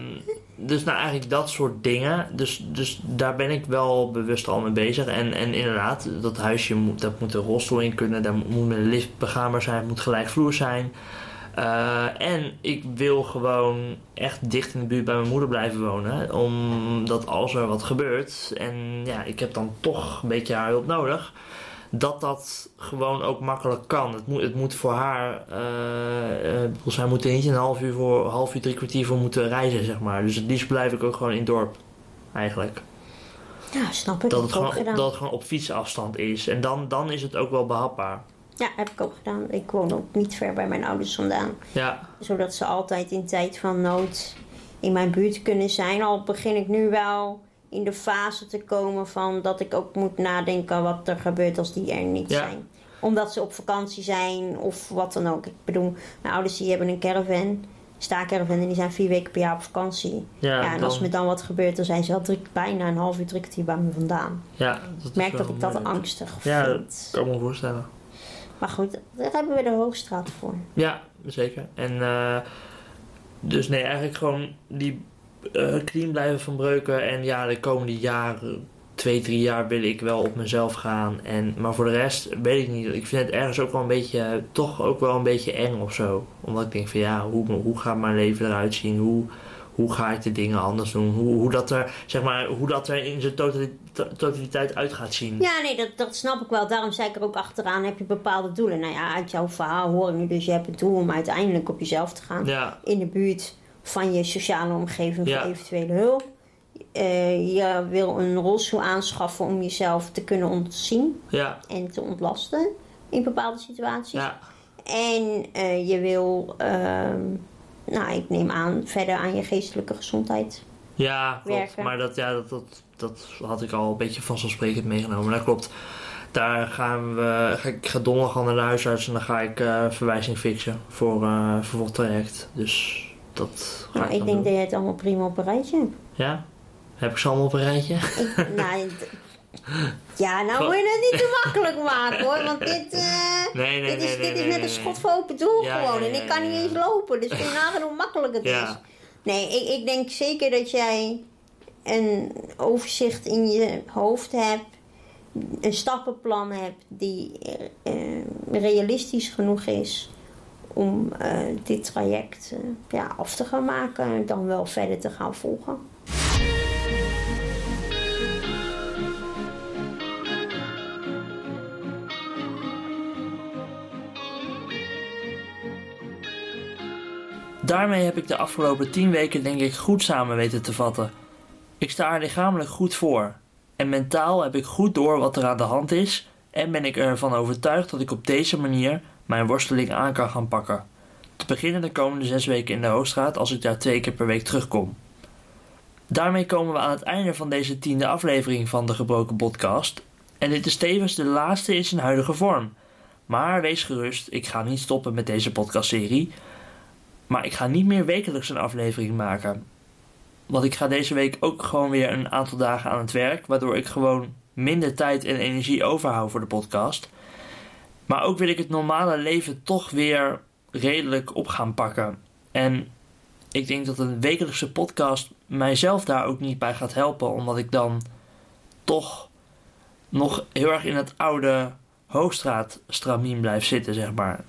dus nou eigenlijk dat soort dingen. Dus, dus daar ben ik wel bewust al mee bezig. En, en inderdaad, dat huisje moet, dat moet een rolstoel in kunnen. Daar moet een lift begaanbaar zijn. Het moet gelijkvloer zijn. En ik wil gewoon echt dicht in de buurt bij mijn moeder blijven wonen. Omdat als er wat gebeurt en ja, ik heb dan toch een beetje haar hulp nodig. Dat dat gewoon ook makkelijk kan. Het moet, het moet voor haar. eh, eh, ik bedoel, zij moet er niet een half uur voor, half uur, drie kwartier voor moeten reizen, zeg maar. Dus het liefst blijf ik ook gewoon in het dorp. Eigenlijk. Ja, snap ik. Dat het, gewoon, dat het gewoon op fietsafstand is. En dan, dan is het ook wel behapbaar. Ja, heb ik ook gedaan. Ik woon ook niet ver bij mijn ouders vandaan. Ja, Zodat ze altijd in tijd van nood in mijn buurt kunnen zijn. Al begin ik nu wel in de fase te komen van dat ik ook moet nadenken wat er gebeurt als die er niet Ja. zijn. Omdat ze op vakantie zijn of wat dan ook. Ik bedoel, mijn ouders die hebben een caravan, staakerven en die zijn vier weken per jaar op vakantie. ja, Ja, en dan- als me dan wat gebeurt, dan zijn ze wel drie, bijna een half uur drie kwartier bij me vandaan. ja, dat Ik merk dat ik dat moeilijk. angstig Ja, vind. kan ik me voorstellen. Maar goed, daar hebben we de Hoogstraat voor. Ja, zeker. En eh, dus nee, eigenlijk gewoon die eh, clean blijven van breuken. En ja, de komende jaren, twee, drie jaar wil ik wel op mezelf gaan. En, maar voor de rest weet ik niet. Ik vind het ergens ook wel een beetje, toch ook wel een beetje eng of zo. Omdat ik denk van ja, hoe, hoe gaat mijn leven eruit zien? Hoe, hoe ga ik de dingen anders doen? Hoe, hoe, dat, er, zeg maar, hoe dat er in zijn totali- to- totaliteit uit gaat zien. Ja, nee, dat, dat snap ik wel. Daarom zei ik er ook achteraan, heb je bepaalde doelen. Nou ja, uit jouw verhaal hoor ik nu dus, je hebt het doel om uiteindelijk op jezelf te gaan. Ja, In de buurt van je sociale omgeving Ja. voor eventuele hulp. Eh, je wil een rolstoel aanschaffen om jezelf te kunnen ontzien ja, en te ontlasten in bepaalde situaties. ja. En eh, je wil, ehm, nou, ik neem aan, verder aan je geestelijke gezondheid. Ja, klopt. werken. Maar dat, ja, dat, dat, dat had ik al een beetje vanzelfsprekend meegenomen. Dat klopt. Daar gaan we, ga ik ga donderdag al naar de huisarts en dan ga ik eh, verwijzing fixen voor eh vervolgtraject. Dus dat Nou, ik ik denk doen. dat je het allemaal prima op een rijtje hebt. Ja? Heb ik ze allemaal op een rijtje? Ik, nou, ja, nou moet je het niet te makkelijk maken hoor. Want dit, eh, Nee, nee, dit is, nee, dit is net een schot voor open doel Ja, gewoon. en ik kan niet eens lopen. Dus kun je nagaan hoe makkelijk het Ja. is. Nee, ik, ik denk zeker dat jij een overzicht in je hoofd hebt. Een stappenplan hebt die eh, realistisch genoeg is om eh, dit traject eh, ja, af te gaan maken en dan wel verder te gaan volgen. Daarmee heb ik de afgelopen 10 weken denk ik goed samen weten te vatten. Ik sta er lichamelijk goed voor. En mentaal heb ik goed door wat er aan de hand is. En ben ik ervan overtuigd dat ik op deze manier mijn worsteling aan kan gaan pakken. Te beginnen de komende 6 weken in de Hoogstraat als ik daar twee keer per week terugkom. Daarmee komen we aan het einde van deze tiende aflevering van de Gebroken Podcast. En dit is tevens de laatste in zijn huidige vorm. Maar wees gerust, ik ga niet stoppen met deze podcastserie. Maar ik ga niet meer wekelijks een aflevering maken. Want ik ga deze week ook gewoon weer een aantal dagen aan het werk. Waardoor ik gewoon minder tijd en energie overhoud voor de podcast. Maar ook wil ik het normale leven toch weer redelijk op gaan pakken. En ik denk dat een wekelijkse podcast mijzelf daar ook niet bij gaat helpen. Omdat ik dan toch nog heel erg in het oude Hoogstraat stramien blijf zitten, zeg maar.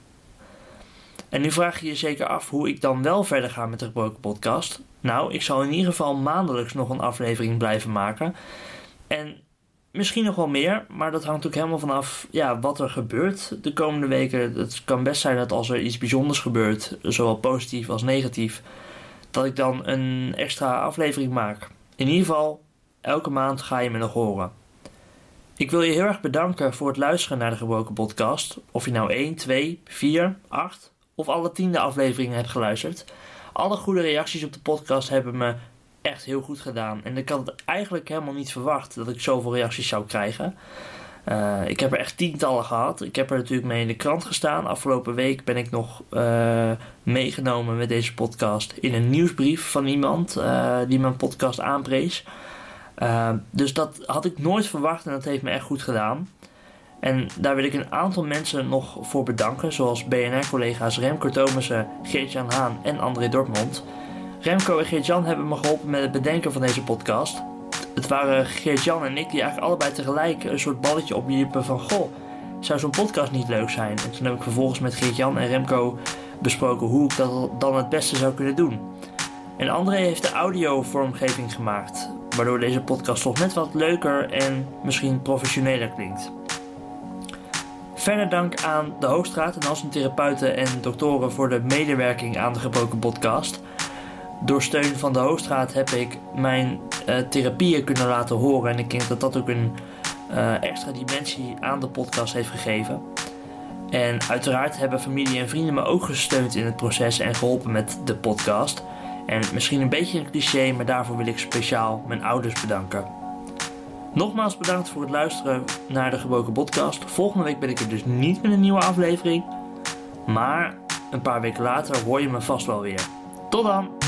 En nu vraag je je zeker af hoe ik dan wel verder ga met de gebroken podcast. Nou, ik zal in ieder geval maandelijks nog een aflevering blijven maken. En misschien nog wel meer, maar dat hangt ook helemaal vanaf ja, wat er gebeurt de komende weken. Het kan best zijn dat als er iets bijzonders gebeurt, zowel positief als negatief, dat ik dan een extra aflevering maak. In ieder geval, elke maand ga je me nog horen. Ik wil je heel erg bedanken voor het luisteren naar de Gebroken Podcast. Of je nou 1, 2, 4, 8 of alle tiende afleveringen hebt geluisterd. Alle goede reacties op de podcast hebben me echt heel goed gedaan. En ik had het eigenlijk helemaal niet verwacht dat ik zoveel reacties zou krijgen. Uh, ik heb er echt tientallen gehad. Ik heb er natuurlijk mee in de krant gestaan. Afgelopen week ben ik nog uh, meegenomen met deze podcast in een nieuwsbrief van iemand uh, die mijn podcast aanprees. dus dat had ik nooit verwacht en dat heeft me echt goed gedaan. En daar wil ik een aantal mensen nog voor bedanken, zoals BNR-collega's Remco Thomassen, Geert-Jan Haan en André Dortmund. Remco en Geert-Jan hebben me geholpen met het bedenken van deze podcast. Het waren Geert-Jan en ik die eigenlijk allebei tegelijk een soort balletje opwierpen van... Goh, zou zo'n podcast niet leuk zijn? En toen heb ik vervolgens met Geert-Jan en Remco besproken hoe ik dat dan het beste zou kunnen doen. En André heeft de audio-vormgeving gemaakt, waardoor deze podcast toch net wat leuker en misschien professioneler klinkt. Verder dank aan de Hoogstraat en al zijn therapeuten en doktoren voor de medewerking aan de gebroken podcast door steun van de Hoogstraat heb ik mijn uh, therapieën kunnen laten horen. En ik denk dat dat ook een uh, extra dimensie aan de podcast heeft gegeven. En uiteraard hebben familie en vrienden me ook gesteund in het proces en geholpen met de podcast. En misschien een beetje een cliché, maar daarvoor wil ik speciaal mijn ouders bedanken. Nogmaals bedankt voor het luisteren naar de Gebroken Podcast. Volgende week ben ik er dus niet met een nieuwe aflevering. Maar een paar weken later hoor je me vast wel weer. Tot dan!